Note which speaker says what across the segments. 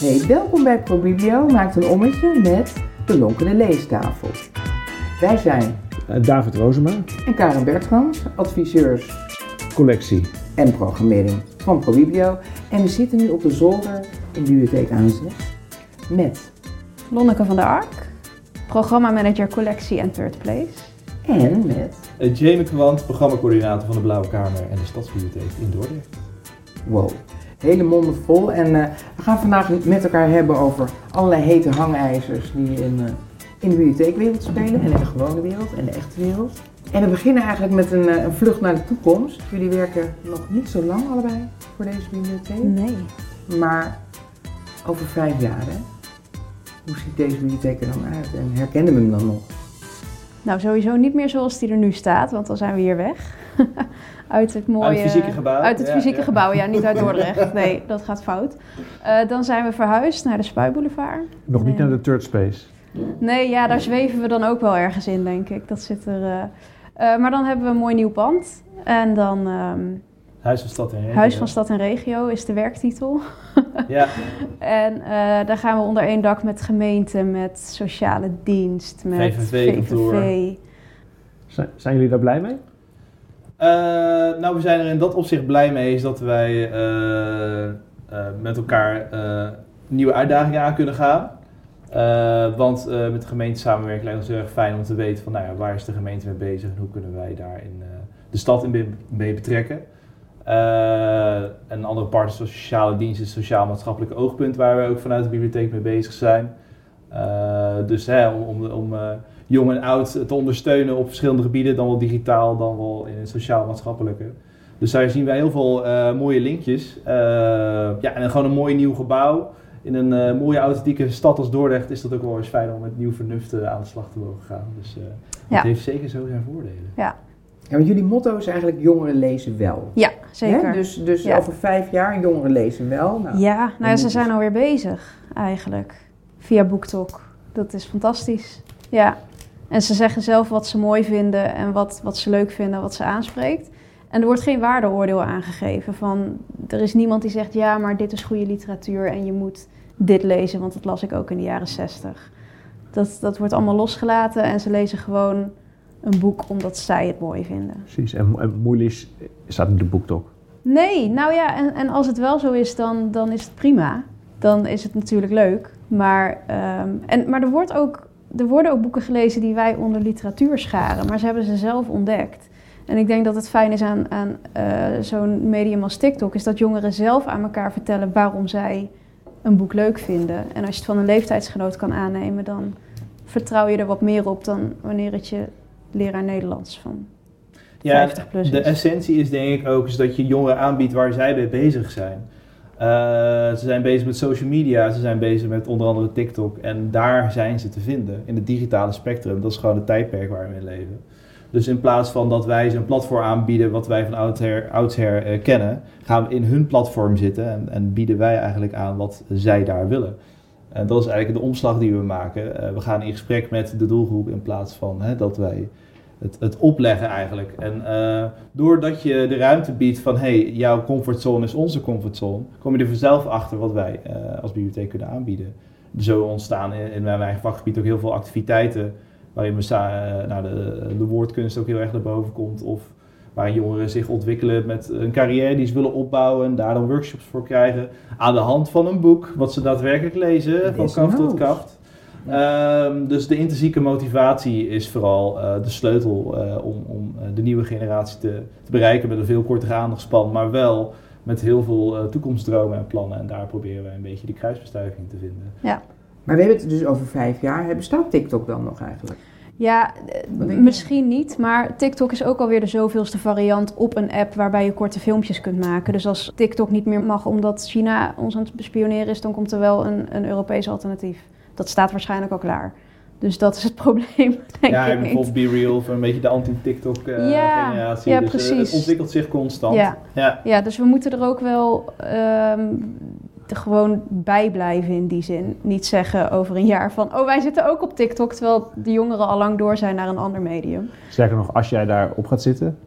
Speaker 1: Hey, welkom bij ProBiblio maakt een ommetje met de lonkende leestafel. Wij zijn
Speaker 2: Uh, David Rozema,
Speaker 1: en Karen Bertrams, adviseurs
Speaker 2: collectie.
Speaker 1: en programmering van ProBiblio. En we zitten nu op de zolder in de bibliotheek aan zee met
Speaker 3: Lonneke van der Ark, programmamanager collectie en Third Place.
Speaker 1: en met
Speaker 4: Jamie Kwant, programmacoördinator van de Blauwe Kamer en de Stadsbibliotheek in Dordrecht.
Speaker 1: wow, hele monden vol. En eh, we gaan vandaag met elkaar hebben over allerlei hete hangijzers die in, eh, in de bibliotheekwereld spelen en in de gewone wereld en de echte wereld. En we beginnen eigenlijk met een, eh, een vlucht naar de toekomst. Jullie werken nog niet zo lang allebei voor deze bibliotheek.
Speaker 3: Nee.
Speaker 1: Maar over vijf jaar, hè? Hoe ziet deze bibliotheek er dan uit? En herkennen we hem dan nog?
Speaker 3: Nou, sowieso niet meer zoals die er nu staat, want dan zijn we hier weg. uit het mooie...
Speaker 4: Uit het fysieke gebouw.
Speaker 3: Uit het
Speaker 4: Ja,
Speaker 3: fysieke
Speaker 4: ja.
Speaker 3: gebouw, ja, niet uit Dordrecht. Nee, dat gaat fout. Eh, dan zijn we verhuisd naar de Spuiboulevard.
Speaker 2: Nog niet naar de third space.
Speaker 3: Nee, ja, daar zweven we dan ook wel ergens in, denk ik. Dat zit er... eh, eh, maar dan hebben we een mooi nieuw pand. En dan ehm,
Speaker 4: Huis van Stad en Regio.
Speaker 3: Huis van Stad en Regio is de werktitel.
Speaker 4: Ja,
Speaker 3: En eh, daar gaan we onder één dak met gemeente, met sociale dienst, met
Speaker 4: VVV-kantoor.
Speaker 3: VVV.
Speaker 2: Zijn, zijn jullie daar blij mee?
Speaker 4: Eh, nou, we zijn er in dat opzicht blij mee is dat wij eh, eh, met elkaar nieuwe uitdagingen aan kunnen gaan. Want met de gemeente samenwerken lijkt ons heel erg fijn om te weten van nou ja, waar is de gemeente mee bezig en hoe kunnen wij daar in, de stad in mee betrekken. Een andere part is de sociale dienst, het sociaal-maatschappelijk oogpunt waar we ook vanuit de bibliotheek mee bezig zijn. Dus hè, om, om, om jong en oud te ondersteunen op verschillende gebieden, dan wel digitaal, dan wel in het sociaal-maatschappelijke. Dus daar zien wij heel veel eh, mooie linkjes. Eh, ja, en gewoon een mooi nieuw gebouw. In een eh, mooie authentieke stad als Dordrecht is dat ook wel eens fijn om met nieuw vernuft aan de slag te mogen gaan. Dus eh
Speaker 3: Ja.
Speaker 4: het heeft zeker zo zijn voordelen.
Speaker 1: Ja, want jullie motto is eigenlijk jongeren lezen wel.
Speaker 3: Ja, zeker.
Speaker 1: Hè? Dus, dus
Speaker 3: Ja.
Speaker 1: over vijf jaar jongeren lezen wel. Nou,
Speaker 3: ja, nou ja, ze zijn
Speaker 1: het-
Speaker 3: alweer bezig eigenlijk. Via BookTok. Dat is fantastisch. Ja. En ze zeggen zelf wat ze mooi vinden en wat, wat ze leuk vinden, wat ze aanspreekt. En er wordt geen waardeoordeel aangegeven van... Er is niemand die zegt, ja, maar dit is goede literatuur en je moet dit lezen, want dat las ik ook in de jaren zestig. Dat, dat wordt allemaal losgelaten en ze lezen gewoon een boek omdat zij het mooi vinden.
Speaker 2: Precies. En, en Moeilis staat in de boektok.
Speaker 3: Nee, nou ja, en, en als het wel zo is, dan, dan is het prima. Dan is het natuurlijk leuk. Maar, ehm, en, maar er, wordt ook, er worden ook boeken gelezen die wij onder literatuur scharen. Maar ze hebben ze zelf ontdekt. En ik denk dat het fijn is aan, aan eh, zo'n medium als TikTok... is dat jongeren zelf aan elkaar vertellen waarom zij een boek leuk vinden. En als je het van een leeftijdsgenoot kan aannemen... dan vertrouw je er wat meer op dan wanneer het je leraar Nederlands van
Speaker 4: Ja,
Speaker 3: 50 plus
Speaker 4: de essentie is denk ik ook is dat je jongeren aanbiedt waar zij mee bezig zijn. Eh, ze zijn bezig met social media, ze zijn bezig met onder andere TikTok en daar zijn ze te vinden in het digitale spectrum. Dat is gewoon het tijdperk waar we in leven. Dus in plaats van dat wij ze een platform aanbieden wat wij van oudsher, oudsher eh, kennen, gaan we in hun platform zitten en, en bieden wij eigenlijk aan wat zij daar willen. En dat is eigenlijk de omslag die we maken. Eh, we gaan in gesprek met de doelgroep in plaats van hè, dat wij het, het opleggen eigenlijk. En eh, doordat je de ruimte biedt van hey, jouw comfortzone is onze comfortzone, kom je er vanzelf achter wat wij eh, als bibliotheek kunnen aanbieden. Zo ontstaan in, in mijn eigen vakgebied ook heel veel activiteiten waarin we eh, nou, de, de woordkunst ook heel erg naar boven komt. Of waar jongeren zich ontwikkelen met een carrière die ze willen opbouwen en daar dan workshops voor krijgen. Aan de hand van een boek, wat ze daadwerkelijk lezen, van kaft tot kaft. Ehm, dus de intrinsieke motivatie is vooral eh, de sleutel eh, om, om eh, de nieuwe generatie te, te bereiken met een veel kortere aandachtspan, maar wel met heel veel toekomstdromen en plannen. En daar proberen wij een beetje die kruisbestuiving te vinden.
Speaker 1: Maar we hebben het dus over vijf jaar. Bestaat TikTok dan nog eigenlijk?
Speaker 3: Ja, misschien niet, maar TikTok is ook alweer de zoveelste variant op een app waarbij je korte filmpjes kunt maken. Dus als TikTok niet meer mag omdat China ons aan het bespioneren is, dan komt er wel een, een Europees alternatief. Dat staat waarschijnlijk al klaar. Dus dat is het probleem, denk
Speaker 4: ja,
Speaker 3: ik niet.
Speaker 4: bijvoorbeeld Be Real, of een beetje de anti-TikTok eh,
Speaker 3: Ja,
Speaker 4: generatie.
Speaker 3: ja,
Speaker 4: dus, eh,
Speaker 3: precies.
Speaker 4: het ontwikkelt zich constant.
Speaker 3: Ja.
Speaker 4: Ja.
Speaker 3: Ja, dus we moeten er ook wel ehm, er gewoon bij blijven in die zin. Niet zeggen over een jaar van, oh wij zitten ook op TikTok, terwijl de jongeren al lang door zijn naar een ander medium.
Speaker 2: Sterker nog, als jij daar op gaat zitten,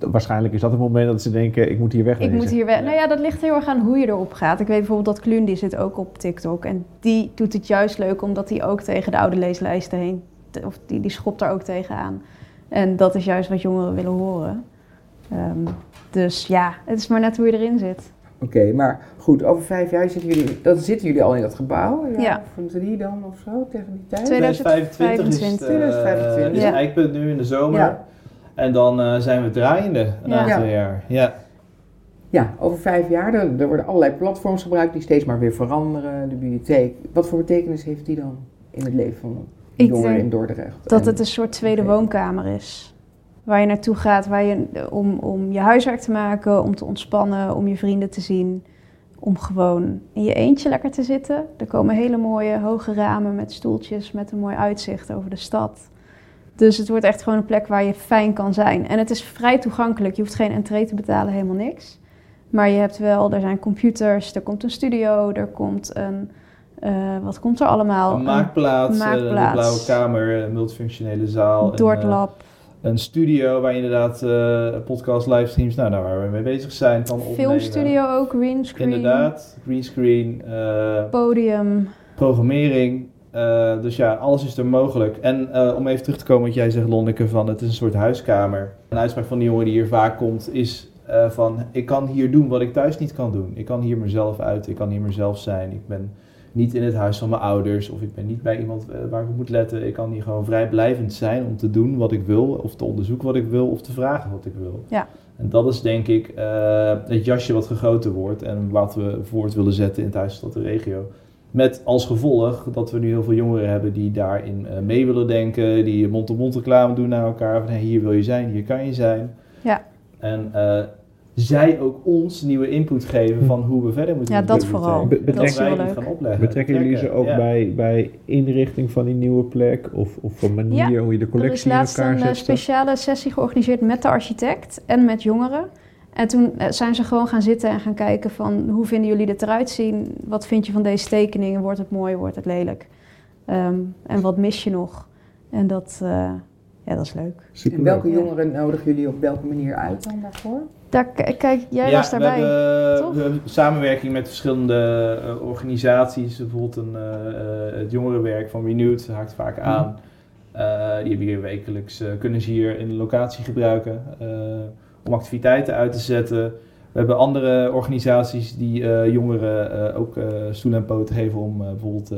Speaker 2: Waarschijnlijk is dat het moment dat ze denken, ik moet hier
Speaker 3: Ik
Speaker 2: wegwezen.
Speaker 3: moet hier weg.
Speaker 4: Ja.
Speaker 3: Nou ja, dat ligt heel erg aan hoe je erop gaat. Ik weet bijvoorbeeld dat Kluun, die zit ook op TikTok. En die doet het juist leuk omdat hij ook tegen de oude leeslijsten heen... Of die, die schopt er ook tegenaan. En dat is juist wat jongeren willen horen. Ehm, dus ja, het is maar net hoe je erin zit.
Speaker 1: Oké, maar goed, over vijf jaar zitten jullie, dan zitten jullie al in dat gebouw.
Speaker 3: Ja.
Speaker 1: Of drie dan of zo, tegen die tijd?
Speaker 4: 2025 is, het,
Speaker 1: 2025.
Speaker 4: eh, is
Speaker 3: Ja.
Speaker 4: een eikpunt nu in de zomer.
Speaker 1: Ja.
Speaker 4: En dan eh, zijn we draaiende een
Speaker 3: Ja.
Speaker 4: aantal
Speaker 1: Ja.
Speaker 4: jaar. Ja.
Speaker 1: Ja, over vijf jaar, er, er worden allerlei platforms gebruikt die steeds maar weer veranderen. De bibliotheek, wat voor betekenis heeft die dan in het leven van
Speaker 3: Ik
Speaker 1: jongeren in Dordrecht?
Speaker 3: Dat
Speaker 1: En-
Speaker 3: het een soort tweede woonkamer is. Waar je naartoe gaat waar je, om, om je huiswerk te maken, om te ontspannen, om je vrienden te zien. Om gewoon in je eentje lekker te zitten. Er komen hele mooie hoge ramen met stoeltjes met een mooi uitzicht over de stad. Dus het wordt echt gewoon een plek waar je fijn kan zijn. En het is vrij toegankelijk. Je hoeft geen entree te betalen, helemaal niks. Maar je hebt wel, er zijn computers, er komt een studio, er komt een... eh, wat komt er allemaal?
Speaker 4: Een maakplaats, eh,
Speaker 3: maakplaats.
Speaker 4: de blauwe kamer, een multifunctionele zaal.
Speaker 3: Een
Speaker 4: een,
Speaker 3: Doortlab.
Speaker 4: eh, een studio waar je inderdaad eh podcast, livestreams, nou, nou, waar we mee bezig zijn, kan opnemen.
Speaker 3: Filmstudio ook, greenscreen.
Speaker 4: Inderdaad, greenscreen, eh
Speaker 3: Podium.
Speaker 4: programmering. Eh, dus ja, alles is er mogelijk. En eh, om even terug te komen wat jij zegt, Lonneke, van het is een soort huiskamer. Een uitspraak van die jongen die hier vaak komt is eh, van... ik kan hier doen wat ik thuis niet kan doen. Ik kan hier mezelf uit, ik kan hier mezelf zijn. Ik ben niet in het huis van mijn ouders of ik ben niet bij iemand waar ik op moet letten. Ik kan hier gewoon vrijblijvend zijn om te doen wat ik wil... of te onderzoeken wat ik wil of te vragen wat ik wil.
Speaker 3: Ja.
Speaker 4: En dat is denk ik het jasje wat gegoten wordt en wat we voort willen zetten in het huis tot de regio. Met als gevolg dat we nu heel veel jongeren hebben die daarin eh, mee willen denken, die mond-to-mond reclame doen naar elkaar. Van hey, hier wil je zijn, hier kan je zijn.
Speaker 3: Ja.
Speaker 4: En eh, zij ook ons nieuwe input geven van hoe we verder moeten
Speaker 3: Ja, dat vooral.
Speaker 2: Be-
Speaker 4: En dat
Speaker 2: betrek-
Speaker 4: wij
Speaker 3: wel
Speaker 4: die
Speaker 3: leuk.
Speaker 4: gaan opleggen.
Speaker 2: Betrekken jullie ze ook
Speaker 4: ja.
Speaker 2: bij, bij inrichting van die nieuwe plek? Of, of van manier hoe je de
Speaker 3: Er is
Speaker 2: collectie in
Speaker 3: laatst
Speaker 2: elkaar
Speaker 3: een eh,
Speaker 2: zet?
Speaker 3: speciale sessie georganiseerd met de architect en met jongeren. En toen eh, zijn ze gewoon gaan zitten en gaan kijken van hoe vinden jullie dit eruit zien? Wat vind je van deze tekeningen? Wordt het mooi? Wordt het lelijk? Ehm, en wat mis je nog? En dat, eh, ja, dat is leuk.
Speaker 2: Superleuk.
Speaker 1: En welke jongeren nodigen jullie op welke manier uit dan daarvoor?
Speaker 3: Daar, kijk, jij
Speaker 4: ja,
Speaker 3: was daarbij.
Speaker 4: We hebben,
Speaker 3: toch?
Speaker 4: we hebben samenwerking met verschillende eh, organisaties. Bijvoorbeeld een, eh, eh, het jongerenwerk van Renewed haakt vaak
Speaker 3: Mhm.
Speaker 4: aan. Eh, die hebben hier wekelijks, eh, kunnen ze hier in de locatie gebruiken eh, activiteiten uit te zetten. We hebben andere organisaties die eh, jongeren eh, ook eh stoel en poten geven om bijvoorbeeld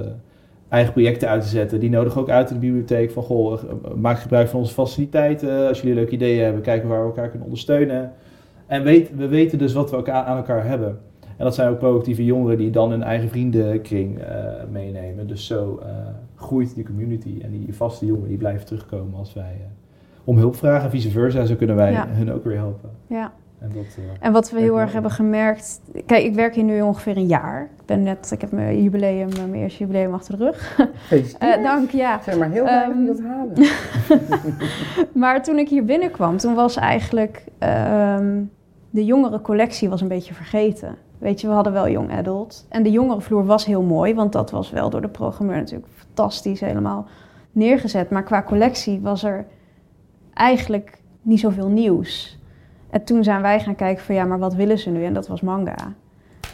Speaker 4: eigen projecten uit te zetten. Die nodigen ook uit in de bibliotheek van goh, maak gebruik van onze faciliteiten. Als jullie leuke ideeën hebben, kijken waar we elkaar kunnen ondersteunen. En weet, we weten dus wat we elkaar, aan elkaar hebben. En dat zijn ook proactieve jongeren die dan hun eigen vriendenkring meenemen. Dus zo groeit die community en die vaste jongeren die blijven terugkomen als wij om hulp vragen. Vice versa, zo kunnen wij
Speaker 3: Ja.
Speaker 4: hun ook weer helpen.
Speaker 3: Ja.
Speaker 4: En dat, eh,
Speaker 3: En wat we heel erg
Speaker 4: wel.
Speaker 3: hebben gemerkt. Kijk, ik werk hier nu ongeveer een jaar. Ik ben net, ik heb mijn jubileum, eh, mijn eerste jubileum achter de rug. Eh, dank, ja.
Speaker 1: Zijn maar heel weinig die
Speaker 3: Ehm,
Speaker 1: dat halen.
Speaker 3: Maar toen ik hier binnenkwam, toen was eigenlijk ehm, de jongere collectie was een beetje vergeten. Weet je, we hadden wel Young Adult. En de jongerenvloer was heel mooi, want dat was wel door de programmeur natuurlijk fantastisch helemaal neergezet. Maar qua collectie was er eigenlijk niet zoveel nieuws. En toen zijn wij gaan kijken van ja, maar wat willen ze nu? En dat was manga.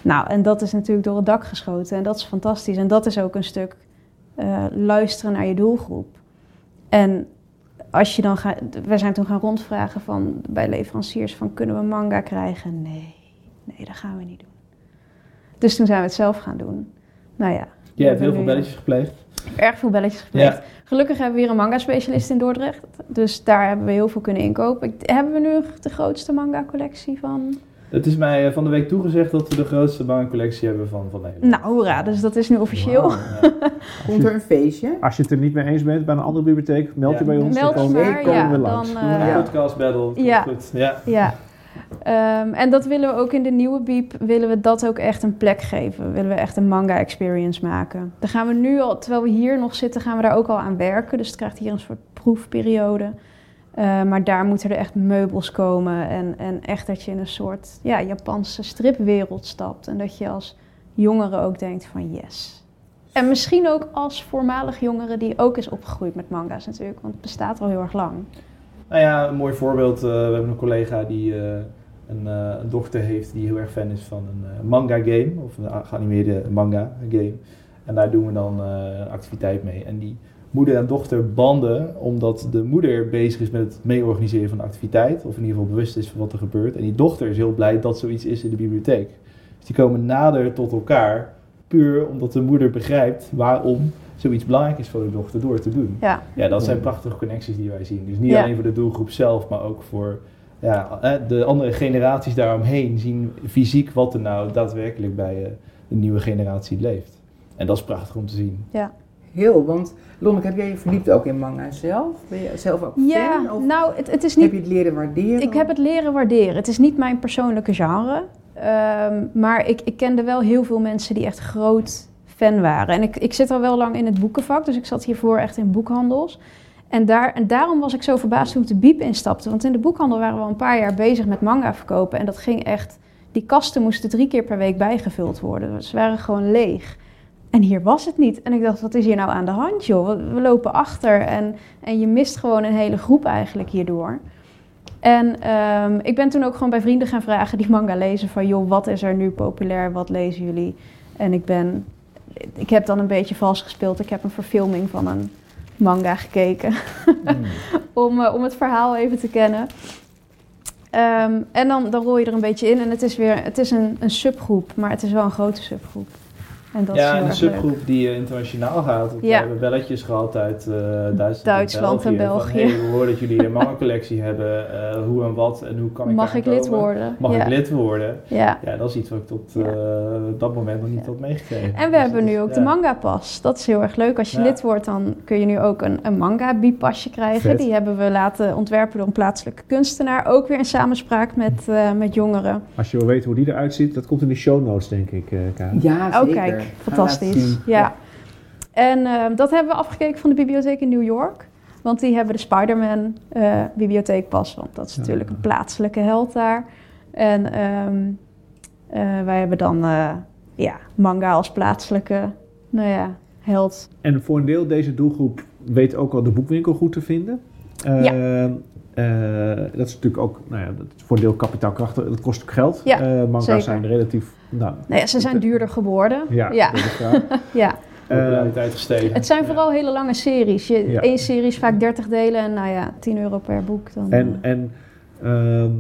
Speaker 3: Nou, en dat is natuurlijk door het dak geschoten en dat is fantastisch. En dat is ook een stuk eh, luisteren naar je doelgroep. En als je dan gaat, we zijn toen gaan rondvragen van, bij leveranciers van kunnen we manga krijgen? Nee, nee, dat gaan we niet doen. Dus toen zijn we het zelf gaan doen. Nou ja.
Speaker 4: Jij hebt heel veel belletjes gepleegd.
Speaker 3: Erg veel belletjes gepleegd.
Speaker 4: Ja.
Speaker 3: Gelukkig hebben we hier een manga specialist in Dordrecht. Dus daar hebben we heel veel kunnen inkopen. Ik- hebben we nu de grootste manga collectie van?
Speaker 4: Het is mij eh, van de week toegezegd dat we de grootste bankcollectie hebben van, van Nederland.
Speaker 3: Nou, hoera, dus dat is nu officieel.
Speaker 4: Ja.
Speaker 1: Komt er een feestje?
Speaker 2: Als je het er niet mee eens bent bij een andere bibliotheek, meld je
Speaker 4: Ja.
Speaker 2: bij ons.
Speaker 3: Meld
Speaker 2: dan
Speaker 3: je
Speaker 2: komen,
Speaker 3: maar,
Speaker 2: komen
Speaker 3: ja,
Speaker 2: we
Speaker 3: dan,
Speaker 2: langs.
Speaker 3: eh,
Speaker 4: een podcast battle.
Speaker 3: Ja.
Speaker 4: Goed. Ja.
Speaker 3: Ehm, en dat willen we ook in de nieuwe Biep, willen we dat ook echt een plek geven. Willen we echt een manga experience maken. Daar gaan we nu al, terwijl we hier nog zitten, gaan we daar ook al aan werken. Dus het krijgt hier een soort proefperiode. Eh, maar daar moeten er echt meubels komen en, en echt dat je in een soort ja, Japanse stripwereld stapt. En dat je als jongere ook denkt van yes. En misschien ook als voormalig jongere die ook is opgegroeid met manga's natuurlijk, want het bestaat al heel erg lang.
Speaker 4: Nou ja, een mooi voorbeeld. eh, we hebben een collega die eh, een, eh, een dochter heeft die heel erg fan is van een manga game. Of een geanimeerde manga game. En daar doen we dan een activiteit mee. En die moeder en dochter banden omdat de moeder bezig is met het mee-organiseren van de activiteit. Of in ieder geval bewust is van wat er gebeurt. En die dochter is heel blij dat zoiets is in de bibliotheek. Dus die komen nader tot elkaar. Puur omdat de moeder begrijpt waarom zoiets belangrijk is voor de dochter door te doen.
Speaker 3: Ja,
Speaker 4: Ja, dat zijn prachtige connecties die wij zien. Dus niet
Speaker 3: Ja.
Speaker 4: alleen voor de doelgroep zelf, maar ook voor ja, de andere generaties daaromheen zien fysiek wat er nou daadwerkelijk bij eh, de nieuwe generatie leeft. En dat is prachtig om te zien.
Speaker 1: Heel, want Lonneke, heb jij je verdiept ook in manga zelf? Ben je zelf ook
Speaker 3: ja
Speaker 1: fan? Of
Speaker 3: nou, het, het is
Speaker 1: heb
Speaker 3: niet...
Speaker 1: je het leren waarderen?
Speaker 3: Ik heb het leren waarderen. Het is niet mijn persoonlijke genre. Ehm, maar ik, ik kende wel heel veel mensen die echt groot fan waren. En ik, ik zit al wel lang in het boekenvak, dus ik zat hiervoor echt in boekhandels. En, daar, en daarom was ik zo verbaasd toen ik de biep instapte. Want in de boekhandel waren we al een paar jaar bezig met manga verkopen. En dat ging echt... Die kasten moesten drie keer per week bijgevuld worden. Ze waren gewoon leeg. En hier was het niet. En ik dacht, wat is hier nou aan de hand, joh? We, we lopen achter en, en je mist gewoon een hele groep eigenlijk hierdoor. En ehm, ik ben toen ook gewoon bij vrienden gaan vragen die manga lezen van... joh, wat is er nu populair? Wat lezen jullie? En ik ben... Ik heb dan een beetje vals gespeeld. Ik heb een verfilming van een manga gekeken. om, eh, om het verhaal even te kennen. Ehm, en dan, dan rol je er een beetje in. En het is weer het is een, een subgroep, maar het is wel een grote subgroep. En dat is
Speaker 4: ja, en een
Speaker 3: leuk.
Speaker 4: subgroep die internationaal gaat.
Speaker 3: Ja.
Speaker 4: We hebben belletjes gehad uit eh, Duitsland,
Speaker 3: Duitsland en
Speaker 4: en
Speaker 3: België.
Speaker 4: Van, hey, we horen dat jullie een manga-collectie hebben. eh, hoe en wat en hoe kan ik
Speaker 3: Mag ik lid
Speaker 4: komen?
Speaker 3: worden?
Speaker 4: Mag
Speaker 3: ja.
Speaker 4: ik lid worden?
Speaker 3: Ja.
Speaker 4: Ja, dat is iets wat ik tot eh, dat moment nog niet
Speaker 3: Ja.
Speaker 4: had meegekregen.
Speaker 3: En we
Speaker 4: Dus
Speaker 3: hebben nu
Speaker 4: is-
Speaker 3: ook de manga pas. Dat is heel erg leuk. Als je
Speaker 4: Ja.
Speaker 3: lid wordt, dan kun je nu ook een, een manga bipasje krijgen.
Speaker 2: Vet.
Speaker 3: Die hebben we laten ontwerpen door een plaatselijke kunstenaar. Ook weer in samenspraak met, eh, met jongeren.
Speaker 2: Als je wil weten hoe die eruit ziet, dat komt in de show notes, denk ik, eh Karen.
Speaker 1: Ja,
Speaker 3: Oh,
Speaker 1: zeker.
Speaker 3: kijk, fantastisch. Ja. En eh, dat hebben we afgekeken van de bibliotheek in New York. Want die hebben de Spider-Man eh, bibliotheek pas. Want dat is
Speaker 2: Ja.
Speaker 3: natuurlijk een plaatselijke held daar. En ehm, eh, wij hebben dan ja, manga als plaatselijke nou ja, held.
Speaker 2: En voor een deel deze doelgroep weet ook al de boekwinkel goed te vinden.
Speaker 3: Ja.
Speaker 2: Eh, dat is natuurlijk ook, nou ja, dat is voor een deel kapitaalkrachtig. Dat kost ook geld.
Speaker 3: Ja,
Speaker 2: Eh, manga's
Speaker 3: zeker.
Speaker 2: zijn relatief, nou,
Speaker 3: Nou ja, ze zijn duurder geworden.
Speaker 2: ja,
Speaker 3: Ja.
Speaker 4: populariteit gestegen.
Speaker 3: Het zijn vooral hele lange series. Je,
Speaker 2: Ja.
Speaker 3: Eén serie is vaak 30 delen en nou ja, 10 euro per boek. Dan,
Speaker 2: En,
Speaker 3: eh,
Speaker 2: en ehm,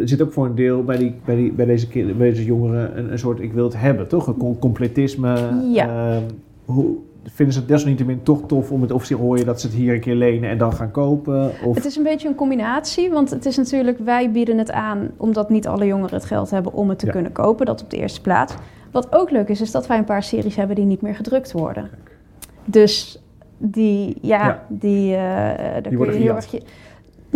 Speaker 2: er zit ook voor een deel bij, die, bij, die, bij, deze, kind, bij deze jongeren een, een soort ik wil het hebben, toch? Een com- completisme.
Speaker 3: Ja.
Speaker 2: Ehm, hoe, vinden ze het desalniettemin toch tof om het, of ze hoor je dat ze het hier een keer lenen en dan gaan kopen? Of,
Speaker 3: Het is een beetje een combinatie, want het is natuurlijk, wij bieden het aan omdat niet alle jongeren het geld hebben om het te
Speaker 2: Ja.
Speaker 3: kunnen kopen, dat op de eerste plaats. Wat ook leuk is, is dat wij een paar series hebben die niet meer gedrukt worden. Dus die, ja,
Speaker 2: Ja.
Speaker 3: die, daar kun
Speaker 2: worden
Speaker 3: je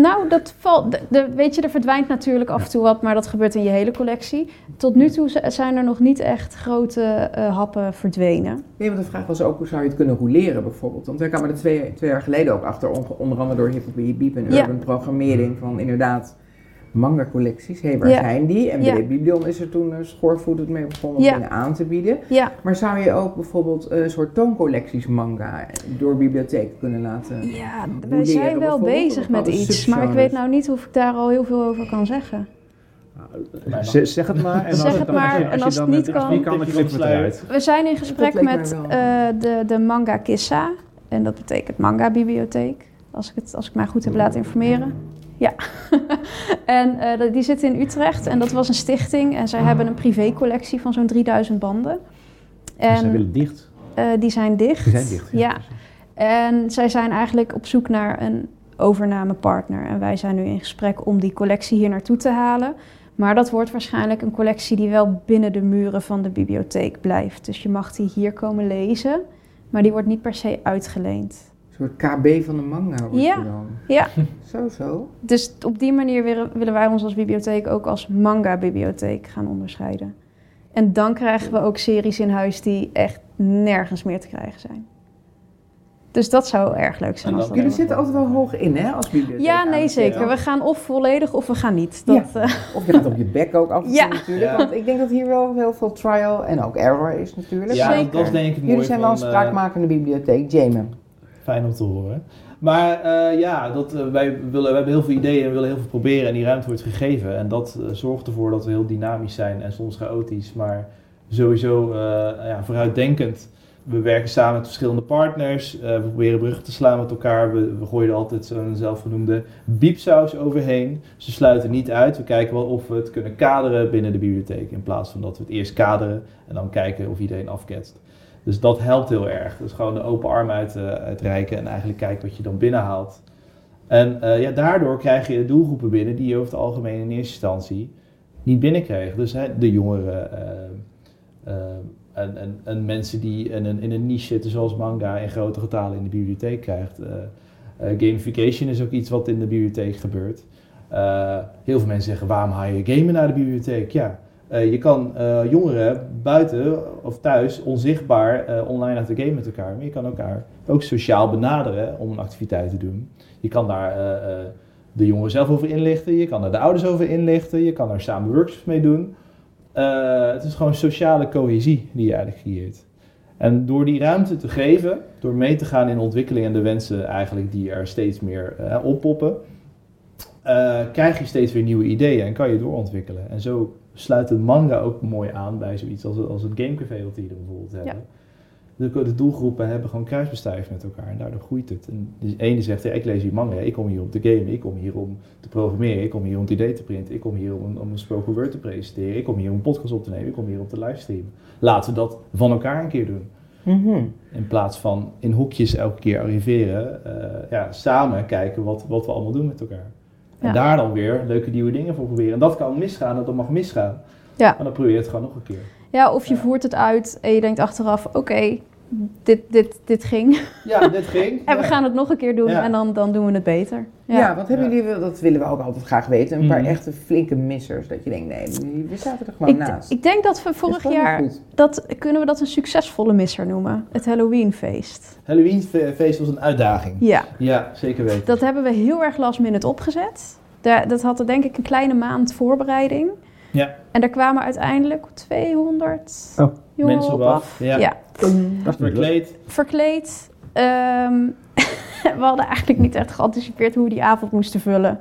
Speaker 3: Nou, dat valt, de, de- weet je, er verdwijnt natuurlijk af en toe wat, maar dat gebeurt in je hele collectie. Tot nu toe zijn er nog niet echt grote eh, happen verdwenen.
Speaker 1: Nee, want de vraag was ook hoe zou je het kunnen roleren bijvoorbeeld. Want wij kwamen er twee, twee jaar geleden ook achter, on- onder andere door Hip Hop Beep en
Speaker 3: Ja.
Speaker 1: Urban Programmering, van inderdaad manga collecties. Hé, hey, waar
Speaker 3: Ja.
Speaker 1: zijn die? En
Speaker 3: Ja.
Speaker 1: bij Biblion is er toen uh, schoorvoetend mee begonnen om
Speaker 3: Ja.
Speaker 1: dingen aan te bieden.
Speaker 3: Ja,
Speaker 1: Maar zou je ook bijvoorbeeld eh, een soort tooncollecties manga door bibliotheek kunnen laten?
Speaker 3: ja wij zijn wel bezig met iets, maar ik weet nou niet of ik daar al heel veel over kan zeggen.
Speaker 2: Z- zeg het maar. En
Speaker 3: Zeg
Speaker 2: als
Speaker 3: het
Speaker 2: dan-
Speaker 3: maar,
Speaker 2: als je-
Speaker 3: en
Speaker 2: je
Speaker 3: als het
Speaker 2: dan
Speaker 3: niet
Speaker 2: het
Speaker 3: kan-
Speaker 2: niet kan, dan knippen we het eruit.
Speaker 3: We zijn in gesprek met eh, de, de Manga Kissa. En dat betekent Manga Bibliotheek. Als ik, het, als ik mij goed heb laten informeren. Ja. en eh, die zit in Utrecht. En dat was een stichting. En zij hebben een privécollectie van zo'n 3000 banden.
Speaker 2: En zij
Speaker 3: En
Speaker 2: willen dicht.
Speaker 3: eh, die zijn dicht.
Speaker 2: Die zijn dicht.
Speaker 3: Ja. En zij zijn eigenlijk op zoek naar een overnamepartner. En wij zijn nu in gesprek om die collectie hier naartoe te halen. Maar dat wordt waarschijnlijk een collectie die wel binnen de muren van de bibliotheek blijft. Dus je mag die hier komen lezen, maar die wordt niet per se uitgeleend.
Speaker 1: Soort KB van de manga wordt
Speaker 3: Ja.
Speaker 1: dan.
Speaker 3: Ja.
Speaker 1: Zo, zo.
Speaker 3: Dus op die manier willen- wij ons als bibliotheek ook als manga-bibliotheek gaan onderscheiden. En dan krijgen we ook series in huis die echt nergens meer te krijgen zijn. Dus dat zou erg leuk zijn. Als
Speaker 1: Jullie zitten altijd wel hoog in, hè, als bibliotheek.
Speaker 3: Ja, nee, zeker. We gaan of volledig of we gaan niet. Dat,
Speaker 1: Ja.
Speaker 3: eh,
Speaker 1: Of je gaat op je bek ook af en toe
Speaker 3: Ja.
Speaker 1: natuurlijk.
Speaker 4: Ja.
Speaker 1: Want ik denk dat hier wel heel veel trial en ook error is natuurlijk.
Speaker 4: Ja,
Speaker 3: Zeker.
Speaker 4: dat is denk ik mooi
Speaker 1: Jullie zijn wel een
Speaker 4: eh,
Speaker 1: spraakmakende bibliotheek, Jamin.
Speaker 4: Fijn om te horen. Maar eh, ja, dat, eh, wij, willen, we hebben heel veel ideeën en we willen heel veel proberen en die ruimte wordt gegeven. En dat eh, zorgt ervoor dat we heel dynamisch zijn en soms chaotisch, maar sowieso ja, vooruitdenkend. We werken samen met verschillende partners, we proberen bruggen te slaan met elkaar. We, we gooien er altijd zo'n zelfgenoemde biepsaus overheen. Ze sluiten niet uit. We kijken wel of we het kunnen kaderen binnen de bibliotheek. In plaats van dat we het eerst kaderen en dan kijken of iedereen afketst. Dus dat helpt heel erg. Dus gewoon de open arm uit, eh, uitreiken en eigenlijk kijken wat je dan binnenhaalt. En eh, ja, daardoor krijg je doelgroepen binnen die je over het algemeen in eerste instantie niet binnenkreeg. Dus hè, de jongeren eh, en, en, en mensen die in een, in een niche zitten zoals manga in grote getalen in de bibliotheek krijgt. Gamification is ook iets wat in de bibliotheek gebeurt. Heel veel mensen zeggen, waarom haal je gamen naar de bibliotheek? Ja, eh, je kan eh, jongeren buiten of thuis onzichtbaar eh, online laten gamen met elkaar. Maar je kan elkaar ook sociaal benaderen om een activiteit te doen. Je kan daar de jongeren zelf over inlichten. Je kan daar de ouders over inlichten. Je kan daar samen workshops mee doen. Het is gewoon sociale cohesie die je eigenlijk creëert. En door die ruimte te geven, door mee te gaan in ontwikkeling en de wensen eigenlijk die er steeds meer oppoppen, krijg je steeds weer nieuwe ideeën en kan je doorontwikkelen. En zo sluit het manga ook mooi aan bij zoiets als, als het gamecafé wat we hier bijvoorbeeld hebben. De, de doelgroepen hebben gewoon kruisbestuiven met elkaar en daardoor groeit het. En de ene zegt, ja, ik lees hier manga, ik kom hier om te gamen, ik kom hier om te programmeren, ik kom hier om het idee te printen, ik kom hier om, om een spoken word te presenteren, ik kom hier om een podcast op te nemen, ik kom hier om te livestreamen. Laten we dat van elkaar een keer doen.
Speaker 1: Mhm.
Speaker 4: In plaats van in hoekjes elke keer arriveren, eh, ja, samen kijken wat, wat we allemaal doen met elkaar. En daar dan weer leuke nieuwe dingen voor proberen. En dat kan misgaan en dat mag misgaan.
Speaker 3: Ja.
Speaker 4: Maar dan probeer je het gewoon nog een keer.
Speaker 3: Ja, of je voert het uit en je denkt achteraf, oké, dit, dit, dit ging.
Speaker 4: Ja, dit ging.
Speaker 3: En we
Speaker 4: Ja.
Speaker 3: gaan het nog een keer doen
Speaker 4: Ja.
Speaker 3: en dan, dan doen we het beter.
Speaker 1: Ja, wat hebben
Speaker 4: Ja.
Speaker 1: jullie, wel- dat willen we ook altijd graag weten, een paar
Speaker 4: Mhm.
Speaker 1: echte flinke missers. Dat je denkt, nee, we zaten er gewoon
Speaker 3: Ik,
Speaker 1: naast.
Speaker 3: ik denk dat we vorig jaar, dat, kunnen we dat een succesvolle misser noemen? Het Halloweenfeest.
Speaker 4: Halloweenfeest was een uitdaging.
Speaker 3: Ja,
Speaker 4: Ja, zeker weten.
Speaker 3: dat hebben we heel erg last minute opgezet. Daar, dat had er denk ik een kleine maand voorbereiding.
Speaker 4: Ja.
Speaker 3: En daar kwamen uiteindelijk 200
Speaker 2: Oh,
Speaker 4: mensen
Speaker 3: op af.
Speaker 4: af, ja. Verkleed.
Speaker 3: verkleed. Ehm, we hadden eigenlijk niet echt geanticipeerd hoe we die avond moesten vullen.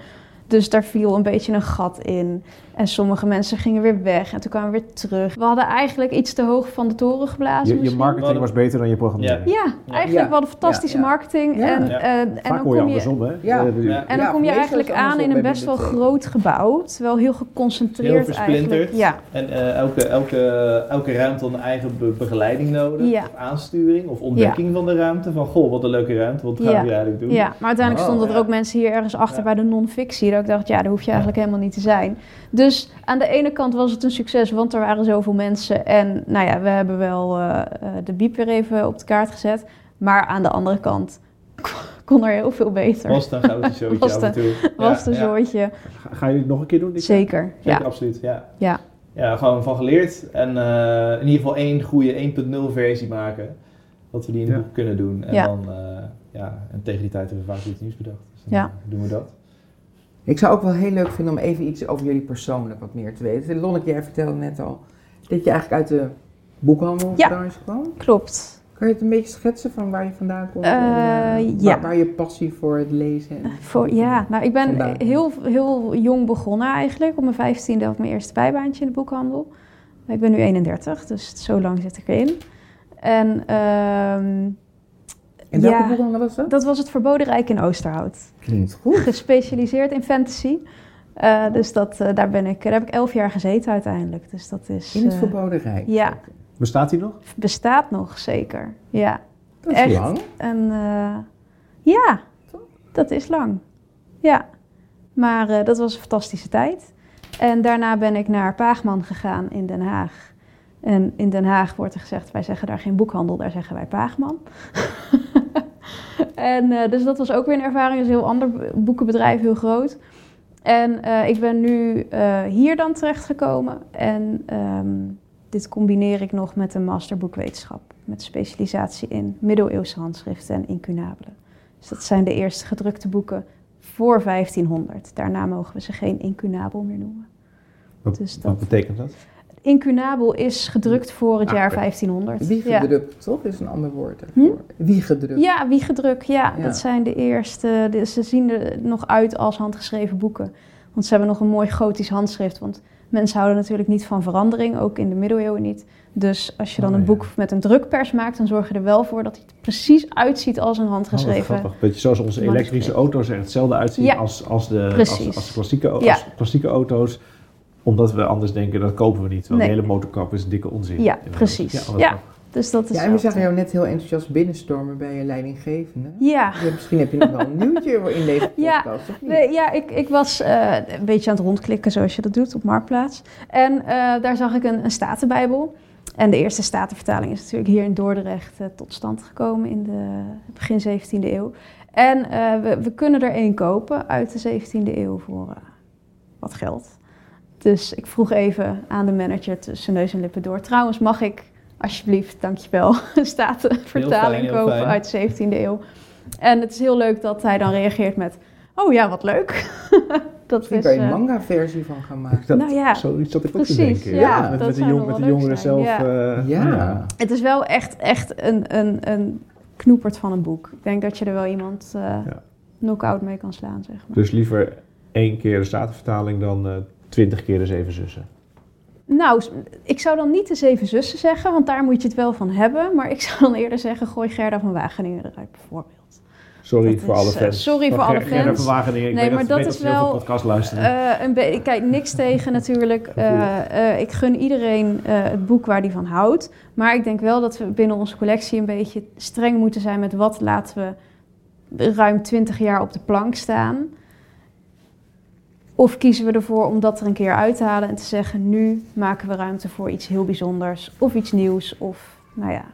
Speaker 3: Dus daar viel een beetje een gat in. En sommige mensen gingen weer weg en toen kwamen we weer terug. We hadden eigenlijk iets te hoog van de toren geblazen.
Speaker 2: Je, je marketing was beter dan je programmering.
Speaker 3: Ja, eigenlijk
Speaker 1: Ja.
Speaker 3: we hadden fantastische
Speaker 1: Ja,
Speaker 3: marketing.
Speaker 1: Ja.
Speaker 3: En,
Speaker 4: Ja.
Speaker 3: eh, en
Speaker 2: Vaak
Speaker 3: dan
Speaker 2: hoor je
Speaker 3: kom je,
Speaker 2: andersom, hè?
Speaker 1: Ja.
Speaker 2: Eh,
Speaker 4: Ja.
Speaker 3: en dan kom je eigenlijk aan in een best wel
Speaker 1: bibliotheek.
Speaker 3: groot gebouw. Terwijl heel geconcentreerd
Speaker 4: Heel versplinterd.
Speaker 3: eigenlijk. Ja,
Speaker 4: En eh, elke, elke, elke ruimte had een eigen be- begeleiding nodig.
Speaker 3: Ja.
Speaker 4: Of aansturing of ontdekking van de ruimte. Van, goh, wat een leuke ruimte. Wat gaan we hier eigenlijk doen?
Speaker 3: ja, maar uiteindelijk
Speaker 1: Oh,
Speaker 3: stonden er
Speaker 4: ja.
Speaker 3: ook mensen hier ergens achter
Speaker 4: Ja.
Speaker 3: bij de non-fictie. Dat ik dacht, ja, daar hoef je eigenlijk helemaal niet te zijn. Dus aan de ene kant was het een succes, want er waren zoveel mensen. En nou ja, we hebben wel eh, eh, de biep weer even op de kaart gezet. Maar aan de andere kant kon er heel veel beter.
Speaker 4: Was het een gouden showtje
Speaker 3: Was
Speaker 4: af en toe.
Speaker 3: was
Speaker 4: Ja,
Speaker 3: een
Speaker 4: ja.
Speaker 3: zooitje.
Speaker 2: Ga, ga je het nog een keer doen? dit jaar?
Speaker 3: Zeker,
Speaker 4: Zeker,
Speaker 3: ja.
Speaker 4: absoluut. Ja.
Speaker 3: Ja.
Speaker 4: ja, gewoon van geleerd. En eh, in ieder geval één goede 1.0 versie maken. Dat we die in de
Speaker 2: Ja.
Speaker 4: boek kunnen doen. En
Speaker 3: Ja.
Speaker 4: dan, eh, ja, en tegen die tijd hebben we vaak iets nieuws bedacht. Dus dan
Speaker 3: Ja.
Speaker 4: doen we dat.
Speaker 1: Ik zou ook wel heel leuk vinden om even iets over jullie persoonlijk wat meer te weten. Lonneke, jij vertelde net al dat je eigenlijk uit de boekhandelbranche kwam.
Speaker 3: Klopt.
Speaker 1: Kan je het een beetje schetsen van waar je vandaan komt?
Speaker 3: Eh,
Speaker 1: en, eh,
Speaker 3: ja.
Speaker 1: waar, waar je passie voor het lezen en...
Speaker 3: Voor, ja, nou ik ben heel, heel jong begonnen eigenlijk. Op mijn vijftiende had ik mijn eerste bijbaantje in de boekhandel. Ik ben nu 31, dus zo lang zit ik erin. En ehm,
Speaker 1: En welke
Speaker 3: Ja.
Speaker 1: boekhandel was dat?
Speaker 3: dat was het Verboden Rijk in Oosterhout.
Speaker 1: Klinkt goed.
Speaker 3: Gespecialiseerd in fantasy. Eh, dus dat, eh, daar, ben ik, daar heb ik elf jaar gezeten uiteindelijk. Dus dat is...
Speaker 1: In het
Speaker 3: eh,
Speaker 1: Verboden Rijk.
Speaker 3: ja.
Speaker 2: Bestaat die nog?
Speaker 3: bestaat nog zeker. Ja.
Speaker 1: Dat is
Speaker 3: Echt?
Speaker 1: lang.
Speaker 3: En eh, ja, dat is lang. Ja, maar eh, dat was een fantastische tijd. En daarna ben ik naar Paagman gegaan in Den Haag. En in Den Haag wordt er gezegd, wij zeggen daar geen boekhandel, daar zeggen wij Paagman. en eh, dus dat was ook weer een ervaring, dat is een heel ander boekenbedrijf, heel groot. En eh, ik ben nu eh, hier dan terechtgekomen en ehm, dit combineer ik nog met een masterboekwetenschap. Met specialisatie in middeleeuwse handschriften en incunabelen. Dus dat zijn de eerste gedrukte boeken voor 1500. Daarna mogen we ze geen incunabel meer noemen.
Speaker 2: Wat,
Speaker 3: Dus dat-
Speaker 2: wat betekent dat?
Speaker 3: Incunabel is gedrukt voor het
Speaker 2: Ah,
Speaker 3: jaar
Speaker 2: oké.
Speaker 3: 1500.
Speaker 1: Wie
Speaker 3: Ja.
Speaker 1: gedrukt, toch? Is een ander woord ervoor. Wie gedrukt.
Speaker 3: Ja, wiegedruk, ja.
Speaker 1: Ja.
Speaker 3: Dat zijn de eerste. de- ze zien er nog uit als handgeschreven boeken. Want ze hebben nog een mooi gotisch handschrift. Want mensen houden natuurlijk niet van verandering, ook in de middeleeuwen niet. Dus als je dan
Speaker 2: Oh,
Speaker 3: een
Speaker 2: ja.
Speaker 3: boek met een drukpers maakt, dan zorg je er wel voor dat het er precies uitziet als een
Speaker 2: Oh,
Speaker 3: handgeschreven.
Speaker 2: grappig. Beetje zoals onze elektrische auto's er hetzelfde uitzien
Speaker 3: Ja,
Speaker 2: als, als, de, als,
Speaker 3: precies.
Speaker 2: als, de klassieke, als klassieke auto's. Omdat we anders denken, dat kopen we niet.
Speaker 3: Nee.
Speaker 2: de hele motorkap is een dikke onzin.
Speaker 3: Ja, precies. Ja. dus dat is.
Speaker 1: Ja, en we zagen jou net heel enthousiast binnenstormen bij je leidinggevende.
Speaker 3: Ja.
Speaker 1: Ja, misschien heb je nog wel een nieuwtje in deze
Speaker 3: Ja.
Speaker 1: podcast, of niet?
Speaker 3: Nee, ja, ik, ik was eh, een beetje aan het rondklikken zoals je dat doet op Marktplaats. En eh, daar zag ik een, een Statenbijbel. En de eerste Statenvertaling is natuurlijk hier in Dordrecht eh, tot stand gekomen in de begin 17e eeuw. En eh, we, we kunnen er één kopen uit de 17e eeuw voor eh, wat geld. Dus ik vroeg even aan de manager tussen neus en lippen door. Trouwens, mag ik alsjeblieft, dankjewel, een Statenvertaling
Speaker 4: fijn,
Speaker 3: kopen
Speaker 4: fijn.
Speaker 3: uit de 17e eeuw? En het is heel leuk dat hij dan reageert met... Oh ja, wat leuk. dat
Speaker 1: Misschien
Speaker 3: is,
Speaker 1: kan je een
Speaker 3: eh,
Speaker 1: manga-versie van gaan maken.
Speaker 2: Dat,
Speaker 3: Nou ja,
Speaker 2: zoiets dat ik ook te
Speaker 3: precies,
Speaker 2: denken.
Speaker 1: ja,
Speaker 2: met, de, jong, met de jongeren
Speaker 3: zijn,
Speaker 2: zelf.
Speaker 3: ja.
Speaker 2: eh,
Speaker 1: Ja.
Speaker 2: ja.
Speaker 3: Het is wel echt, echt een, een, een knoepert van een boek. Ik denk dat je er wel iemand eh
Speaker 2: Ja.
Speaker 3: knock-out mee kan slaan, zeg maar.
Speaker 2: Dus liever één keer de Statenvertaling dan eh, twintig keer de Zeven Zussen.
Speaker 3: Nou, ik zou dan niet de Zeven Zussen zeggen, want daar moet je het wel van hebben. Maar ik zou dan eerder zeggen, gooi Gerda van Wageningen eruit, bijvoorbeeld.
Speaker 2: Sorry
Speaker 3: Dat
Speaker 2: voor
Speaker 3: is,
Speaker 2: alle
Speaker 3: eh,
Speaker 2: fans.
Speaker 3: sorry voor alle
Speaker 2: Ger- Gerda
Speaker 3: fans.
Speaker 2: van Wageningen. Ik
Speaker 3: Nee, maar
Speaker 2: dat,
Speaker 3: is wel,
Speaker 2: podcast luisteren.
Speaker 3: Eh, een be- kijk, niks tegen natuurlijk. Eh, eh, ik gun iedereen eh, het boek waar die van houdt. Maar ik denk wel dat we binnen onze collectie een beetje streng moeten zijn met wat laten we ruim 20 jaar op de plank staan. Of kiezen we ervoor om dat er een keer uit te halen en te zeggen: nu maken we ruimte voor iets heel bijzonders of iets nieuws of nou ja,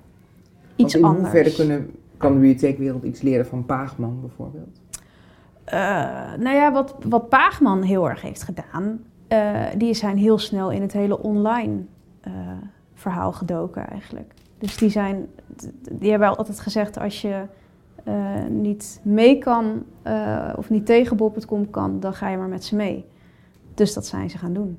Speaker 3: iets
Speaker 1: in
Speaker 3: anders.
Speaker 1: hoeverre kunnen, kan de bibliotheekwereld iets leren van Paagman bijvoorbeeld?
Speaker 3: Eh, nou ja, wat, wat Paagman heel erg heeft gedaan, eh, die zijn heel snel in het hele online eh, verhaal gedoken eigenlijk. Dus die zijn, die hebben altijd gezegd als je niet mee kan eh, of niet tegen Bob.com kan, dan ga je maar met ze mee. Dus dat zijn ze gaan doen.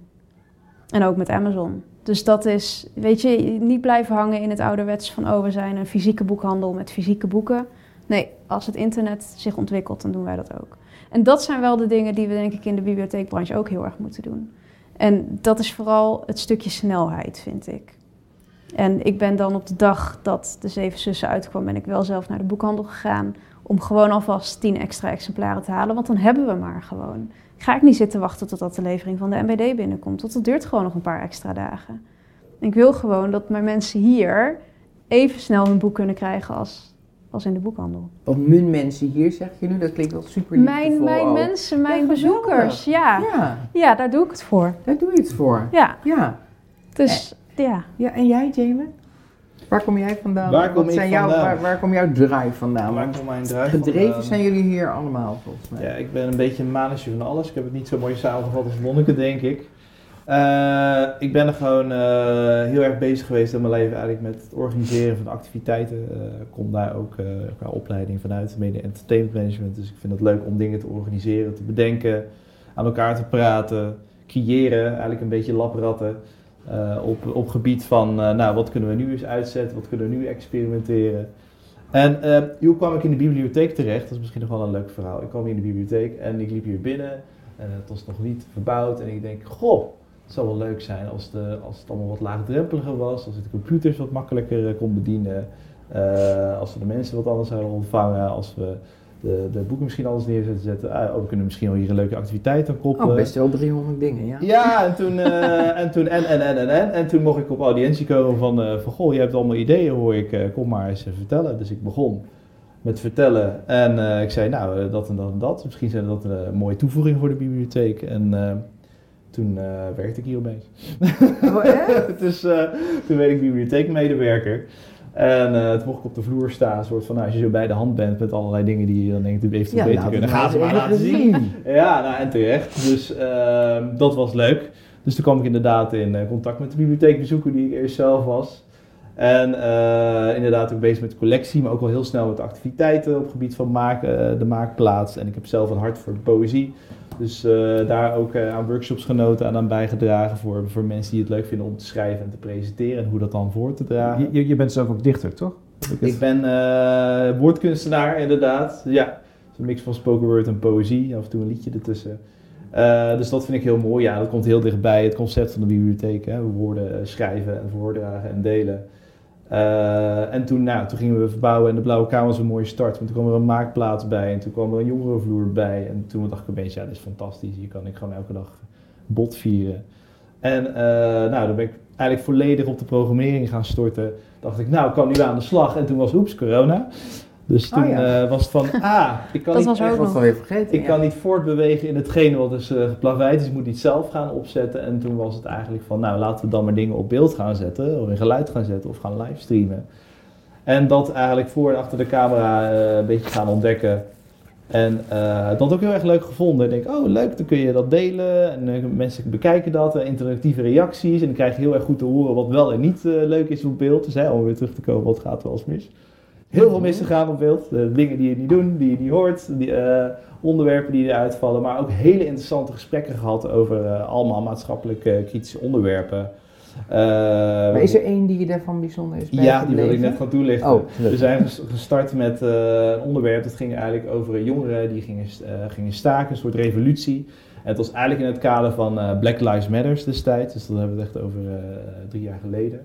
Speaker 3: En ook met Amazon. Dus dat is, weet je, niet blijven hangen in het ouderwets van oh, we zijn een fysieke boekhandel met fysieke boeken. Nee, als het internet zich ontwikkelt, dan doen wij dat ook. En dat zijn wel de dingen die we denk ik in de bibliotheekbranche ook heel erg moeten doen. En dat is vooral het stukje snelheid, vind ik. En ik ben dan op de dag dat de Zeven Zussen uitkwam, ben ik wel zelf naar de boekhandel gegaan om gewoon alvast tien extra exemplaren te halen, want dan hebben we maar gewoon. Ga ik niet zitten wachten totdat de levering van de MBD binnenkomt, want dat duurt gewoon nog een paar extra dagen. Ik wil gewoon dat mijn mensen hier even snel hun boek kunnen krijgen als, als in de boekhandel.
Speaker 1: Want mijn mensen hier, zeg je nu, dat klinkt wel super
Speaker 3: Mijn, mijn
Speaker 1: ook.
Speaker 3: mensen, mijn
Speaker 1: Ja,
Speaker 3: bezoekers. Ja.
Speaker 1: Ja,
Speaker 3: ja, daar doe ik het voor.
Speaker 1: daar doe je het voor.
Speaker 3: Ja,
Speaker 1: Ja.
Speaker 3: dus ja.
Speaker 1: Ja, en jij, Jamie? Waar kom jij vandaan?
Speaker 4: Waar kom
Speaker 1: Wat zijn jouw,
Speaker 4: vandaan?
Speaker 1: Waar, waar komt jouw drive vandaan?
Speaker 4: Waar komt mijn drive
Speaker 1: gedreven
Speaker 4: vandaan?
Speaker 1: zijn jullie hier allemaal, volgens mij.
Speaker 4: Ja, ik ben een beetje een manetje van alles. Ik heb het niet zo mooi samengevat als Monneke, denk ik. Eh, ik ben er gewoon eh, heel erg bezig geweest in mijn leven eigenlijk met het organiseren van activiteiten. Eh, Ik kom daar ook eh, qua opleiding vanuit, media entertainment management. Dus ik vind het leuk om dingen te organiseren, te bedenken, aan elkaar te praten, creëren, eigenlijk een beetje lapratten. Eh, op, op gebied van, eh, nou, wat kunnen we nu eens uitzetten, wat kunnen we nu experimenteren. En eh, hoe kwam ik in de bibliotheek terecht? Dat is misschien nog wel een leuk verhaal. Ik kwam hier in de bibliotheek en ik liep hier binnen. En het was nog niet verbouwd. En ik denk, goh, het zou wel leuk zijn als, de, als het allemaal wat laagdrempeliger was. Als ik de computers wat makkelijker kon bedienen. als we de mensen wat anders zouden ontvangen. Als we de, de boeken misschien anders neer zouden zetten. Ah, oh, we kunnen misschien wel hier een leuke activiteit aan koppelen.
Speaker 1: Oh, best wel 300 dingen, ja.
Speaker 4: Ja, en toen, eh, en toen, en, en, en, en, en, en toen mocht ik op audiëntie komen van, eh, van goh, je hebt allemaal ideeën hoor ik, eh, kom maar eens vertellen. Dus ik begon met vertellen en ik zei, nou, dat en dat en dat. Misschien zijn dat een mooie toevoeging voor de bibliotheek. En toen werkte ik hier opeens.
Speaker 1: Oh, echt?
Speaker 4: dus toen werd ik bibliotheekmedewerker. En eh, toen mocht ik op de vloer staan, soort van, nou, als je zo bij de hand bent met allerlei dingen die je dan denkt, eventueel
Speaker 1: Ja,
Speaker 4: beter
Speaker 1: laat
Speaker 4: kunnen,
Speaker 1: het
Speaker 4: ga ze maar laten
Speaker 1: even
Speaker 4: zien. Ja, nou en terecht. Dus ehm, dat was leuk. Dus toen kwam ik inderdaad in eh, contact met de bibliotheekbezoeker die ik eerst zelf was. En eh, inderdaad ook bezig met collectie, maar ook wel heel snel met activiteiten op het gebied van maken, de maakplaats. En ik heb zelf een hart voor de poëzie. Dus eh, daar ook eh, aan workshops genoten en aan bijgedragen voor, voor mensen die het leuk vinden om te schrijven en te presenteren en hoe dat dan voor te dragen.
Speaker 2: Je, je, bent zelf ook dichter, toch?
Speaker 4: Ik ben eh, woordkunstenaar, inderdaad. Ja, een mix van spoken word en poëzie. Af en toe een liedje ertussen. Dus dat vind ik heel mooi. Ja, dat komt heel dichtbij het concept van de bibliotheek. Hè. Woorden schrijven en voordragen en delen. Eh, en toen, nou, toen gingen we verbouwen en de Blauwe Kamer was een mooie start. Want toen kwam er een maakplaats bij en toen kwam er een jongerenvloer bij. En toen dacht ik opeens, ja, dit is fantastisch. Hier kan ik gewoon elke dag bot vieren. En eh, nou, dan ben ik eigenlijk volledig op de programmering gaan storten. Dacht ik, nou, ik kan nu aan de slag. En toen was, oeps, corona. Dus
Speaker 1: Oh
Speaker 4: toen
Speaker 1: ja.
Speaker 4: eh, was het van, ah, ik kan niet
Speaker 1: Ik was
Speaker 3: nog.
Speaker 1: het alweer vergeten.
Speaker 4: ik
Speaker 1: ja.
Speaker 4: kan niet voortbewegen in hetgene wat is eh, geplaveid is. Ik moet iets zelf gaan opzetten. En toen was het eigenlijk van, nou laten we dan maar dingen op beeld gaan zetten. Of in geluid gaan zetten of gaan livestreamen. En dat eigenlijk voor en achter de camera eh, een beetje gaan ontdekken. En eh, dat ook heel erg leuk gevonden. Ik denk, oh leuk, dan kun je dat delen. En mensen bekijken dat, interactieve reacties. En dan krijg je heel erg goed te horen wat wel en niet eh, leuk is op beeld. Dus hè, om weer terug te komen, wat gaat er wel eens mis? Heel veel mis te gaan op beeld. Eh, dingen die je niet doen, die je niet hoort. Die, eh, onderwerpen die eruit vallen. Maar ook hele interessante gesprekken gehad over eh, allemaal maatschappelijk eh, kritische onderwerpen. Eh,
Speaker 1: Maar is er één die je daarvan bijzonder is
Speaker 4: ja, die wilde ik net gaan toelichten.
Speaker 1: Oh,
Speaker 4: We zijn ges- gestart met eh, een onderwerp dat ging eigenlijk over jongeren die gingen, gingen staken, een soort revolutie. En het was eigenlijk in het kader van Black Lives Matter destijds, dus dat hebben we het echt over drie jaar geleden.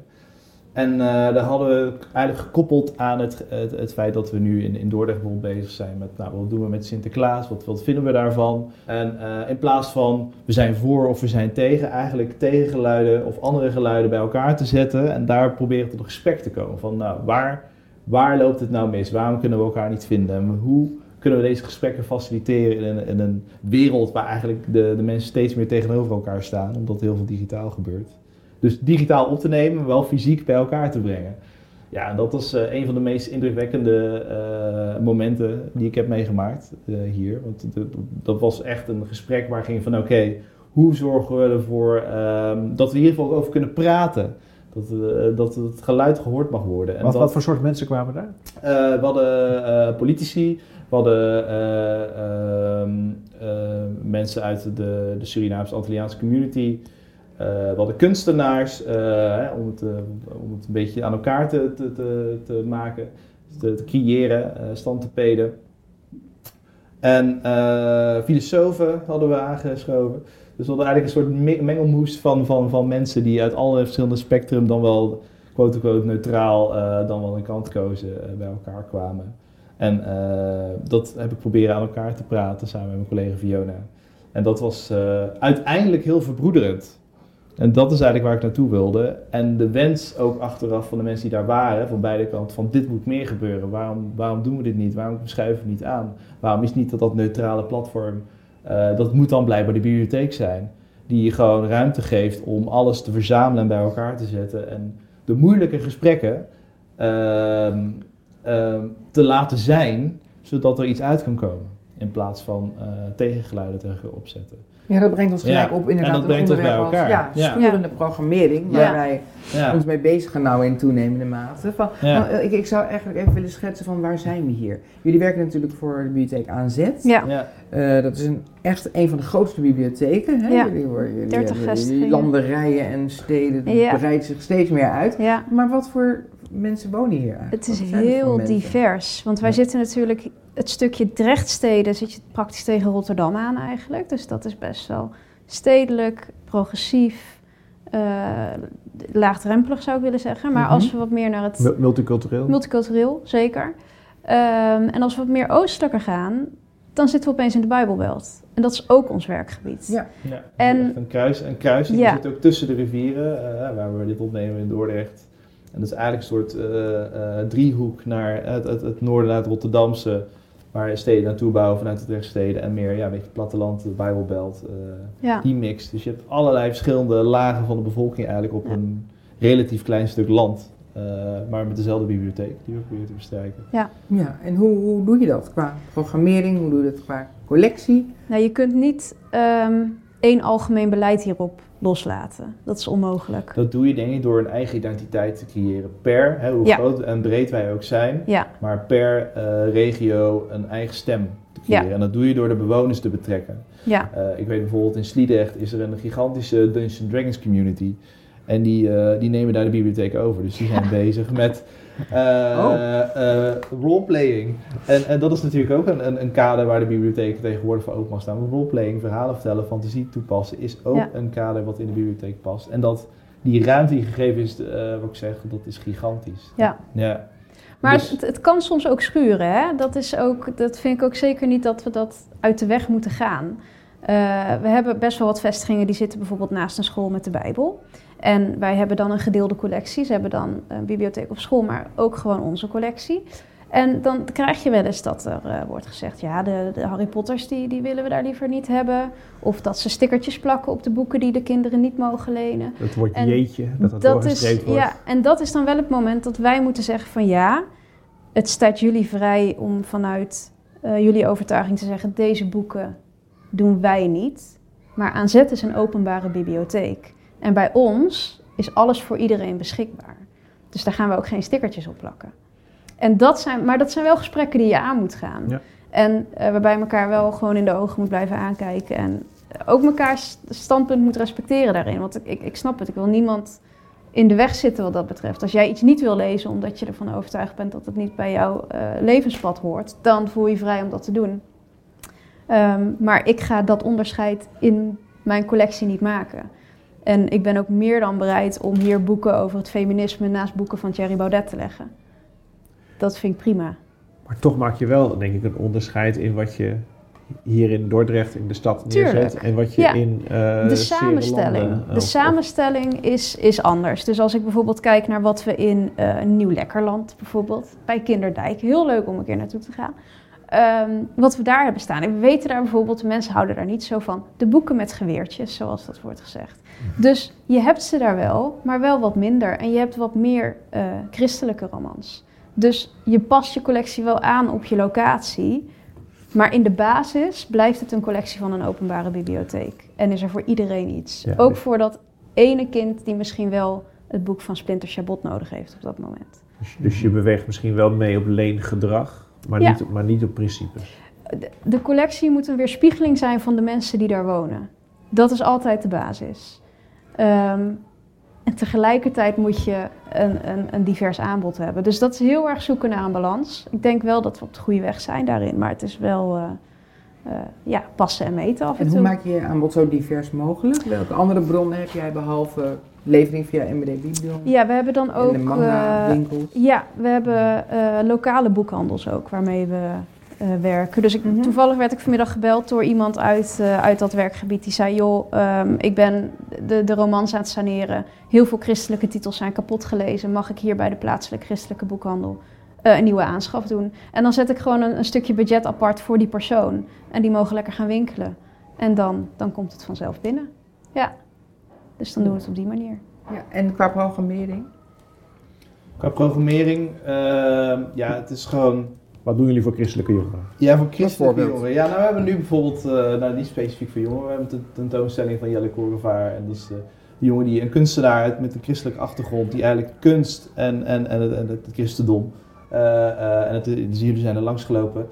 Speaker 4: En eh, daar hadden we eigenlijk gekoppeld aan het, het, feit dat we nu in, in Dordrecht bezig zijn met, nou, wat doen we met Sinterklaas, wat, wat vinden we daarvan? En eh, in plaats van we zijn voor of we zijn tegen, eigenlijk tegengeluiden of andere geluiden bij elkaar te zetten en daar proberen tot een gesprek te komen. Van nou, waar, waar loopt het nou mis? Waarom kunnen we elkaar niet vinden? En hoe kunnen we deze gesprekken faciliteren in een, in een wereld waar eigenlijk de, de mensen steeds meer tegenover elkaar staan, omdat heel veel digitaal gebeurt. Dus digitaal op te nemen, maar wel fysiek bij elkaar te brengen. Ja, dat was eh, een van de meest indrukwekkende eh, momenten die ik heb meegemaakt eh, hier. Want dat- was echt een gesprek waar ging van oké, hoe zorgen we ervoor ehm, dat we in ieder geval over kunnen praten. Dat, dat het geluid gehoord mag worden. En
Speaker 2: Wat,
Speaker 4: dat-
Speaker 2: wat voor soort mensen kwamen daar?
Speaker 4: we hadden politici, we hadden eh, ehm, eh, mensen uit de, de Surinaamse Antilliaanse community. Eh, we hadden kunstenaars, eh, om, het, eh, om het een beetje aan elkaar te, te, te, te maken, te, te creëren, eh standtepeden. En eh, filosofen hadden we aangeschoven. Dus we hadden eigenlijk een soort me- mengelmoes van, van, van mensen die uit alle verschillende spectrum dan wel quote-unquote neutraal eh, dan wel een kant kozen bij elkaar kwamen. En dat heb ik proberen aan elkaar te praten samen met mijn collega Fiona. En dat was uiteindelijk heel verbroederend. En dat is eigenlijk waar ik naartoe wilde. En de wens ook achteraf van de mensen die daar waren, van beide kanten, van dit moet meer gebeuren. Waarom, waarom doen we dit niet? Waarom schuiven we niet aan? Waarom is niet dat dat neutrale platform, eh, dat moet dan blijkbaar de bibliotheek zijn, die je gewoon ruimte geeft om alles te verzamelen en bij elkaar te zetten. En de moeilijke gesprekken ehm, ehm, te laten zijn, zodat er iets uit kan komen. In plaats van eh, tegengeluiden tegen opzetten.
Speaker 1: Ja, dat brengt ons gelijk
Speaker 4: Ja,
Speaker 1: op inderdaad
Speaker 4: en dat brengt ons bij
Speaker 1: als,
Speaker 4: elkaar.
Speaker 1: ja,
Speaker 4: Ja.
Speaker 1: sturende programmering, waar
Speaker 3: Ja.
Speaker 1: wij
Speaker 4: Ja.
Speaker 1: ons mee bezig gaan nou in toenemende mate. Van,
Speaker 4: Ja.
Speaker 1: nou, ik, ik zou eigenlijk even willen schetsen van waar zijn we hier? Jullie werken natuurlijk voor de bibliotheek ANZ.
Speaker 3: Ja.
Speaker 4: Ja.
Speaker 1: Eh, dat is een, echt een van de grootste bibliotheken. Hè?
Speaker 3: Ja.
Speaker 1: Jullie, worden- jullie
Speaker 3: 30
Speaker 1: hebben-
Speaker 3: vestigingen.
Speaker 1: landerijen en steden breidt zich steeds meer uit.
Speaker 3: Ja,
Speaker 1: Maar wat voor mensen wonen hier eigenlijk?
Speaker 3: het is heel divers. Want wij
Speaker 1: Ja.
Speaker 3: zitten natuurlijk, het stukje Drechtsteden zit je praktisch tegen Rotterdam aan eigenlijk. Dus dat is best wel stedelijk, progressief, eh, laagdrempelig zou ik willen zeggen. Maar
Speaker 1: Mhm.
Speaker 3: als we wat meer naar het
Speaker 2: Mu- Multicultureel?
Speaker 3: multicultureel, zeker. Ehm, en als we wat meer oostelijker gaan, dan zitten we opeens in de Bijbelbelt. En dat is ook ons werkgebied.
Speaker 1: Ja.
Speaker 4: Ja,
Speaker 3: En-
Speaker 4: een kruis. Een kruising
Speaker 3: Ja.
Speaker 4: die zit ook tussen de rivieren, eh, waar we dit opnemen in Dordrecht. En dat is eigenlijk een soort eh, eh, driehoek naar het, het, het noorden, naar het Rotterdamse, waar steden naartoe bouwen vanuit het Drechtsteden en meer, ja, een beetje het platteland, de Bijbelbelt, eh,
Speaker 3: Ja.
Speaker 4: die mix. Dus je hebt allerlei verschillende lagen van de bevolking eigenlijk op
Speaker 3: Ja.
Speaker 4: een relatief klein stuk land, eh, maar met dezelfde bibliotheek die we proberen te bestrijken.
Speaker 1: Ja, en hoe, hoe doe je dat qua programmering? Hoe doe je dat qua collectie?
Speaker 3: Nou, je kunt niet ehm, één algemeen beleid hierop loslaten. Dat is onmogelijk.
Speaker 4: Dat doe je denk ik door een eigen identiteit te creëren per, hè, hoe
Speaker 3: Ja.
Speaker 4: groot en breed wij ook zijn,
Speaker 3: Ja,
Speaker 4: maar per eh, regio een eigen stem te creëren.
Speaker 3: Ja.
Speaker 4: En dat doe je door de bewoners te betrekken.
Speaker 3: Ja,
Speaker 4: Eh, ik weet bijvoorbeeld in Sliedrecht is er een gigantische Dungeons Dragons community. En die, eh, die nemen daar de bibliotheek over. Dus die zijn bezig met eh
Speaker 1: Oh.
Speaker 4: eh, roleplaying. En, en dat is natuurlijk ook een, een, een kader waar de bibliotheek tegenwoordig voor open mag staan. Want roleplaying, verhalen vertellen, fantasie toepassen is ook
Speaker 3: Ja.
Speaker 4: een kader wat in de bibliotheek past. En dat die ruimte die gegeven is, wat ik zeg, dat is gigantisch.
Speaker 3: Ja.
Speaker 4: ja.
Speaker 3: maar
Speaker 4: Dus-
Speaker 3: het, het kan soms ook schuren. Hè? Dat, is ook, dat vind ik ook zeker niet dat we dat uit de weg moeten gaan. Eh, we hebben best wel wat vestigingen die zitten bijvoorbeeld naast een school met de Bijbel. En wij hebben dan een gedeelde collectie. Ze hebben dan een bibliotheek op school, maar ook gewoon onze collectie. En dan krijg je wel eens dat er eh, wordt gezegd: ja, de, de Harry Potters die, die willen we daar liever niet hebben. Of dat ze stickertjes plakken op de boeken die de kinderen niet mogen lenen.
Speaker 2: Dat wordt
Speaker 3: En
Speaker 2: jeetje, dat dat,
Speaker 3: is,
Speaker 2: doorgestreept wordt.
Speaker 3: ja, en dat is dan wel het moment dat wij moeten zeggen van ja, het staat jullie vrij om vanuit eh, jullie overtuiging te zeggen, deze boeken doen wij niet. Maar aan zet is een openbare bibliotheek. En bij ons is alles voor iedereen beschikbaar. Dus daar gaan we ook geen stickertjes op plakken. En dat zijn, maar dat zijn wel gesprekken die je aan moet gaan.
Speaker 2: Ja.
Speaker 3: En eh, waarbij elkaar wel gewoon in de ogen moet blijven aankijken. En ook mekaars standpunt moet respecteren daarin. Want ik, ik, ik snap het, ik wil niemand in de weg zitten wat dat betreft. Als jij iets niet wil lezen omdat je ervan overtuigd bent dat het niet bij jouw eh, levenspad hoort, dan voel je vrij om dat te doen. Ehm, maar ik ga dat onderscheid in mijn collectie niet maken. En ik ben ook meer dan bereid om hier boeken over het feminisme naast boeken van Thierry Baudet te leggen. Dat vind ik prima.
Speaker 2: Maar toch maak je wel, denk ik, een onderscheid in wat je hier in Dordrecht in de stad neerzet.
Speaker 3: Tuurlijk.
Speaker 2: En wat je
Speaker 3: Ja.
Speaker 2: in eh
Speaker 3: De samenstelling.
Speaker 2: eh,
Speaker 3: De
Speaker 2: of-
Speaker 3: samenstelling is, is anders. Dus als ik bijvoorbeeld kijk naar wat we in eh Nieuw Lekkerland bijvoorbeeld, bij Kinderdijk, heel leuk om een keer naartoe te gaan. Ehm, wat we daar hebben staan. En we weten daar bijvoorbeeld, de mensen houden daar niet zo van. De boeken met geweertjes, zoals dat wordt gezegd. Dus je hebt ze daar wel, maar wel wat minder. En je hebt wat meer eh, christelijke romans. Dus je past je collectie wel aan op je locatie. Maar in de basis blijft het een collectie van een openbare bibliotheek. En is er voor iedereen iets.
Speaker 2: Ja,
Speaker 3: Ook
Speaker 2: dus-
Speaker 3: voor dat ene kind die misschien wel het boek van Splinter Chabot nodig heeft op dat moment.
Speaker 2: Dus, dus je beweegt misschien wel mee op leengedrag, maar,
Speaker 3: Ja.
Speaker 2: niet, maar niet op principes.
Speaker 3: De, de collectie moet een weerspiegeling zijn van de mensen die daar wonen. Dat is altijd de basis. Ehm, en tegelijkertijd moet je een, een, een divers aanbod hebben. Dus dat is heel erg zoeken naar een balans. Ik denk wel dat we op de goede weg zijn daarin. Maar het is wel eh, eh, ja, passen en meten af en,
Speaker 1: En hoe
Speaker 3: toe.
Speaker 1: maak je je aanbod zo divers mogelijk? Welke andere bronnen heb jij behalve levering via MBD Biblio
Speaker 3: Ja, we hebben dan ook...
Speaker 1: en de manga
Speaker 3: eh,
Speaker 1: winkels?
Speaker 3: Ja, we hebben eh, lokale boekhandels ook waarmee we werken. Dus ik,
Speaker 1: Mhm.
Speaker 3: toevallig werd ik vanmiddag gebeld door iemand uit, uit dat werkgebied. Die zei, joh, ehm, ik ben de, de romans aan het saneren. Heel veel christelijke titels zijn kapot gelezen. Mag ik hier bij de plaatselijke christelijke boekhandel eh, een nieuwe aanschaf doen? En dan zet ik gewoon een, een stukje budget apart voor die persoon. En die mogen lekker gaan winkelen. En dan, dan komt het vanzelf binnen. Ja, dus dan doen we het op die manier.
Speaker 1: Ja, en qua programmering?
Speaker 4: Qua programmering, ehm, ja, het is gewoon
Speaker 2: Wat doen jullie voor christelijke jongeren?
Speaker 4: Ja, voor christelijke jongeren. Ja, nou we hebben nu bijvoorbeeld, eh, nou niet specifiek voor jongeren, we hebben een tentoonstelling van Jelle Korevaar. En dat is de, de jongen die, een kunstenaar uit- met een christelijke achtergrond, die eigenlijk kunst en, en, en, het, en het christendom, en het, dus jullie zijn er langs gelopen,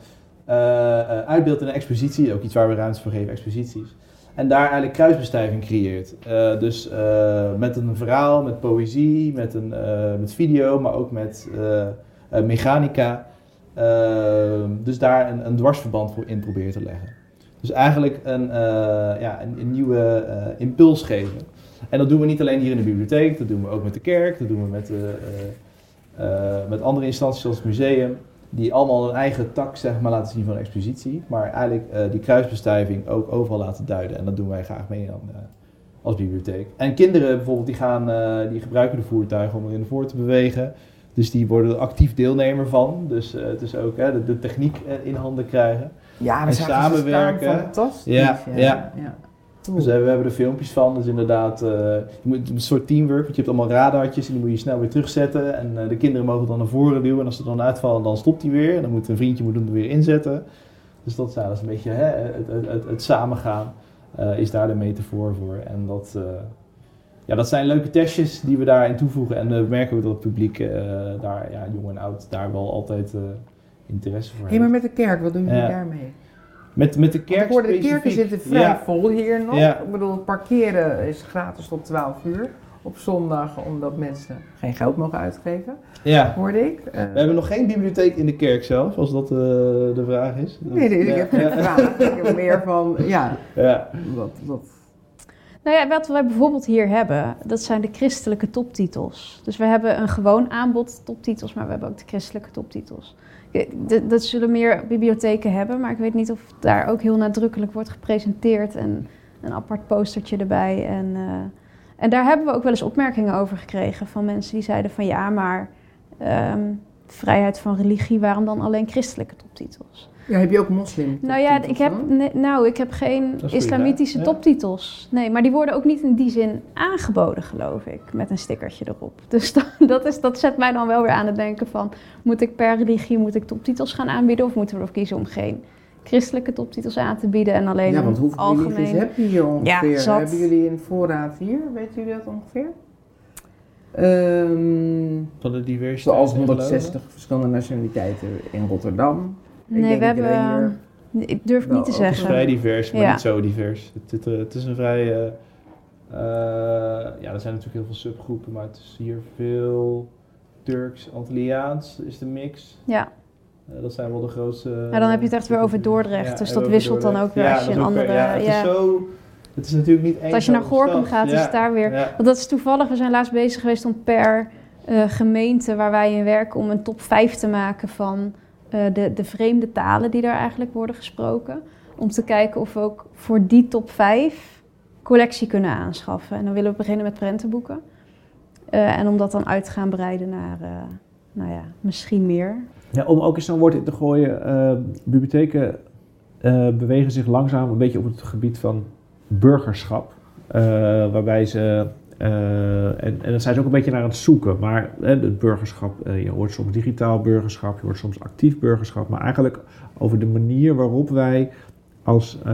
Speaker 4: eh, eh, uitbeeldt in een expositie, ook iets waar we ruimte voor geven, exposities. En daar eigenlijk kruisbestuiving creëert. Eh, dus eh, met een verhaal, met poëzie, met, een, eh, met video, maar ook met eh, eh, mechanica. Dus daar een, een dwarsverband voor in proberen te leggen. Dus eigenlijk een, eh, ja, een, een nieuwe eh, impuls geven. En dat doen we niet alleen hier in de bibliotheek, dat doen we ook met de kerk, dat doen we met, eh, eh, eh, met andere instanties zoals het museum. Die allemaal een eigen tak zeg maar, laten zien van een expositie. Maar eigenlijk eh, die kruisbestuiving ook overal laten duiden. En dat doen wij graag mee dan, eh, als bibliotheek. En kinderen bijvoorbeeld, die, gaan, eh, die gebruiken de voertuigen om erin voor te bewegen. Dus die worden er actief deelnemer van. Dus eh, het is ook de, de techniek eh, in handen krijgen.
Speaker 1: Ja,
Speaker 4: En
Speaker 1: we
Speaker 4: samenwerken.
Speaker 1: staan, Fantastisch.
Speaker 4: Ja, ja.
Speaker 1: ja.
Speaker 4: Dus eh, we hebben er filmpjes van. Dus inderdaad, eh, je moet een soort teamwork. Want je hebt allemaal radartjes en die moet je snel weer terugzetten. En eh, de kinderen mogen dan naar voren duwen. En als ze dan uitvallen, dan stopt hij weer. En dan moet een vriendje moet hem er weer inzetten. Dus dat, ja, dat is een beetje hè, het, het, het, het samengaan. is daar de metafoor voor. En dat, ja, dat zijn leuke testjes die we daarin toevoegen. En we merken ook dat het publiek daar, ja, jong en oud, daar wel altijd interesse voor
Speaker 1: Hé,
Speaker 4: heeft.
Speaker 1: maar met de kerk, wat doen jullie daarmee?
Speaker 4: Met, met de kerk
Speaker 1: hoorde, de kerken zitten vrij
Speaker 4: Ja,
Speaker 1: vol hier nog.
Speaker 4: Ja.
Speaker 1: Ik bedoel, parkeren is gratis tot 12 uur op zondag, omdat mensen geen geld mogen uitgeven,
Speaker 4: ja.
Speaker 1: hoorde ik.
Speaker 4: We hebben nog geen bibliotheek in de kerk zelf, als dat eh, de vraag is.
Speaker 1: nee, nee, ik heb geen vraag. Ik heb meer van, ja,
Speaker 4: Ja.
Speaker 1: dat, dat
Speaker 3: Nou ja, wat wij bijvoorbeeld hier hebben, dat zijn de christelijke toptitels. Dus we hebben een gewoon aanbod toptitels, maar we hebben ook de christelijke toptitels. Dat zullen meer bibliotheken hebben, maar ik weet niet of daar ook heel nadrukkelijk wordt gepresenteerd en een apart postertje erbij. En, eh, en daar hebben we ook wel eens opmerkingen over gekregen van mensen die zeiden van ja, maar ehm, vrijheid van religie, waarom dan alleen christelijke toptitels?
Speaker 1: Ja, heb je ook moslim?
Speaker 3: Nou ja, ik heb, nee, nou, ik heb geen
Speaker 4: Dat
Speaker 3: islamitische
Speaker 4: ja.
Speaker 3: toptitels. Nee, maar die worden ook niet in die zin aangeboden, geloof ik, met een stickertje erop. Dus dan- dat, is, dat zet mij dan wel weer aan het denken van... moet ik per religie moet ik toptitels gaan aanbieden... of moeten we ervoor kiezen om geen christelijke toptitels aan te bieden... en alleen
Speaker 1: Ja, want
Speaker 3: een
Speaker 1: hoeveel religies
Speaker 3: algemeen...
Speaker 1: heb je hier ongeveer?
Speaker 3: zat.
Speaker 1: hebben jullie in voorraad hier? Weten jullie dat ongeveer? Ehm,
Speaker 4: Van de diversiteit.
Speaker 1: zoals
Speaker 4: en
Speaker 1: 160 verschillende nationaliteiten in Rotterdam.
Speaker 3: Nee, we hebben...
Speaker 1: hier-
Speaker 3: Ik durf
Speaker 1: wel
Speaker 3: niet te
Speaker 1: ook
Speaker 4: Het is
Speaker 3: zeggen.
Speaker 4: vrij divers, maar
Speaker 3: Ja.
Speaker 4: niet zo divers. Het, het, het is een vrij... eh, eh, ja, er zijn natuurlijk heel veel subgroepen, maar het is hier veel Turks, Antilliaans is de mix.
Speaker 3: Ja.
Speaker 4: Eh, dat zijn wel de grootste...
Speaker 3: Ja, dan heb je het echt weer over Dordrecht, dus dat wisselt dan ook weer
Speaker 4: Ja,
Speaker 3: als je een
Speaker 4: weer-
Speaker 3: andere-
Speaker 4: Ja, het
Speaker 3: ja.
Speaker 4: is zo... Het is natuurlijk niet één
Speaker 3: als je naar Gorkum gaat, is het daar weer... Want dat is toevallig, we zijn laatst bezig geweest om per eh, gemeente waar wij in werken... om een top 5 te maken van eh, de, de vreemde talen die daar eigenlijk worden gesproken. Om te kijken of we ook voor die top 5 collectie kunnen aanschaffen. En dan willen we beginnen met prentenboeken. Eh, en om dat dan uit te gaan breiden naar, eh, nou ja, misschien meer.
Speaker 2: Ja, om ook eens zo'n woord in te gooien, bibliotheken bewegen zich langzaam een beetje op het gebied van burgerschap. waarbij ze, en, en dat zijn ze ook een beetje naar het zoeken, maar het burgerschap, eh, je hoort soms digitaal burgerschap, je hoort soms actief burgerschap, maar eigenlijk over de manier waarop wij als, eh,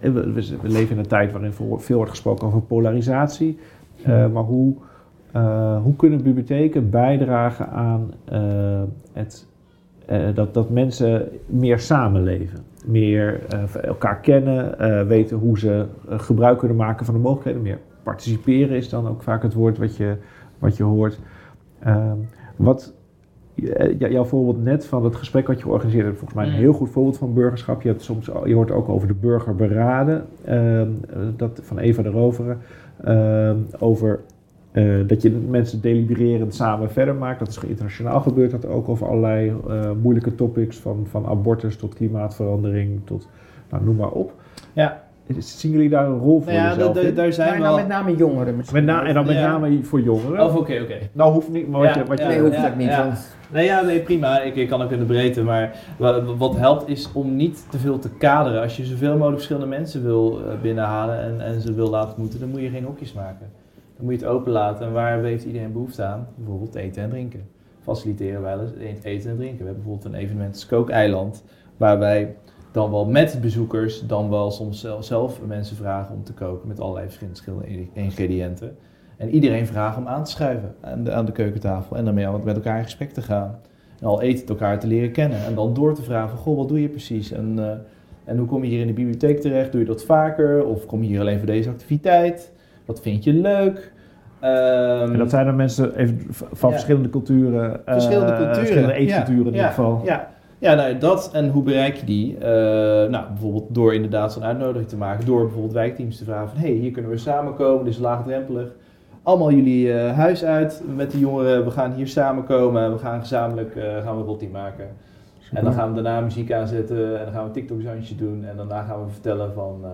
Speaker 2: we, leven in een tijd waarin veel wordt gesproken over polarisatie, eh, maar hoe, eh, hoe kunnen bibliotheken bijdragen aan eh, het, eh, dat, dat mensen meer samenleven, meer eh, elkaar kennen, eh, weten hoe ze eh, gebruik kunnen maken van de mogelijkheden, meer participeren is dan ook vaak het woord wat je, wat je hoort. Ehm, wat, eh, jouw voorbeeld net van het gesprek wat je georganiseerd hebt, volgens mij een
Speaker 4: Mm.
Speaker 2: heel goed voorbeeld van burgerschap. Je, hebt soms, je hoort ook over de burgerberaden, ehm, eh, dat van Eva de Roveren, ehm, over eh, dat je mensen delibererend samen verder maakt. Dat is internationaal gebeurd, dat ook over allerlei moeilijke topics, van, van abortus tot klimaatverandering tot, nou, noem maar op.
Speaker 4: Ja.
Speaker 2: Zien jullie daar een rol voor
Speaker 4: Nou ja,
Speaker 2: jezelf in?
Speaker 4: daar zijn
Speaker 1: Maar
Speaker 4: wel...
Speaker 1: nou met name jongeren misschien.
Speaker 2: Met na, en dan met
Speaker 4: Ja.
Speaker 2: name voor jongeren.
Speaker 4: Oh, oké, oké.
Speaker 2: nou, hoeft niet, maar wat
Speaker 4: Ja,
Speaker 2: je... Wat je
Speaker 1: Nee, hoeft dat niet.
Speaker 4: ja.
Speaker 1: Want
Speaker 4: Nee, ja, nee, prima. Ik, ik kan ook in de breedte. Maar wa- wat helpt is om niet te veel te kaderen. Als je zoveel mogelijk verschillende mensen wil eh, binnenhalen en, en ze wil laten moeten, dan moet je geen hokjes maken. Dan moet je het openlaten. En waar heeft iedereen behoefte aan? Bijvoorbeeld eten en drinken. Faciliteren wij wel eens eten en drinken. We hebben bijvoorbeeld een evenement Skookeiland, waar wij dan wel met bezoekers, dan wel soms zelf, mensen vragen om te koken met allerlei verschillende ingrediënten. En iedereen vragen om aan te schuiven aan de, aan de keukentafel en daarmee met elkaar in gesprek te gaan. En al eten elkaar te leren kennen. En dan door te vragen goh, wat doe je precies? En, eh, en hoe kom je hier in de bibliotheek terecht? Doe je dat vaker? Of kom je hier alleen voor deze activiteit? Wat vind je leuk? Ehm,
Speaker 2: En dat zijn dan mensen even van
Speaker 4: Ja.
Speaker 2: verschillende culturen. eh,
Speaker 4: verschillende culturen.
Speaker 2: Verschillende eetculturen in ieder geval.
Speaker 4: Ja, ja nou, dat en hoe bereik je die? Eh, nou, bijvoorbeeld door inderdaad zo'n uitnodiging te maken. Door bijvoorbeeld wijkteams te vragen van... hé, hey, hier kunnen we samenkomen, dit is laagdrempelig. Allemaal jullie eh, huis uit met de jongeren. We gaan hier samenkomen. We gaan gezamenlijk eh, gaan we een rottie maken. En dan gaan we daarna muziek aanzetten. En dan gaan we een TikTok-zandje doen. En daarna gaan we vertellen van...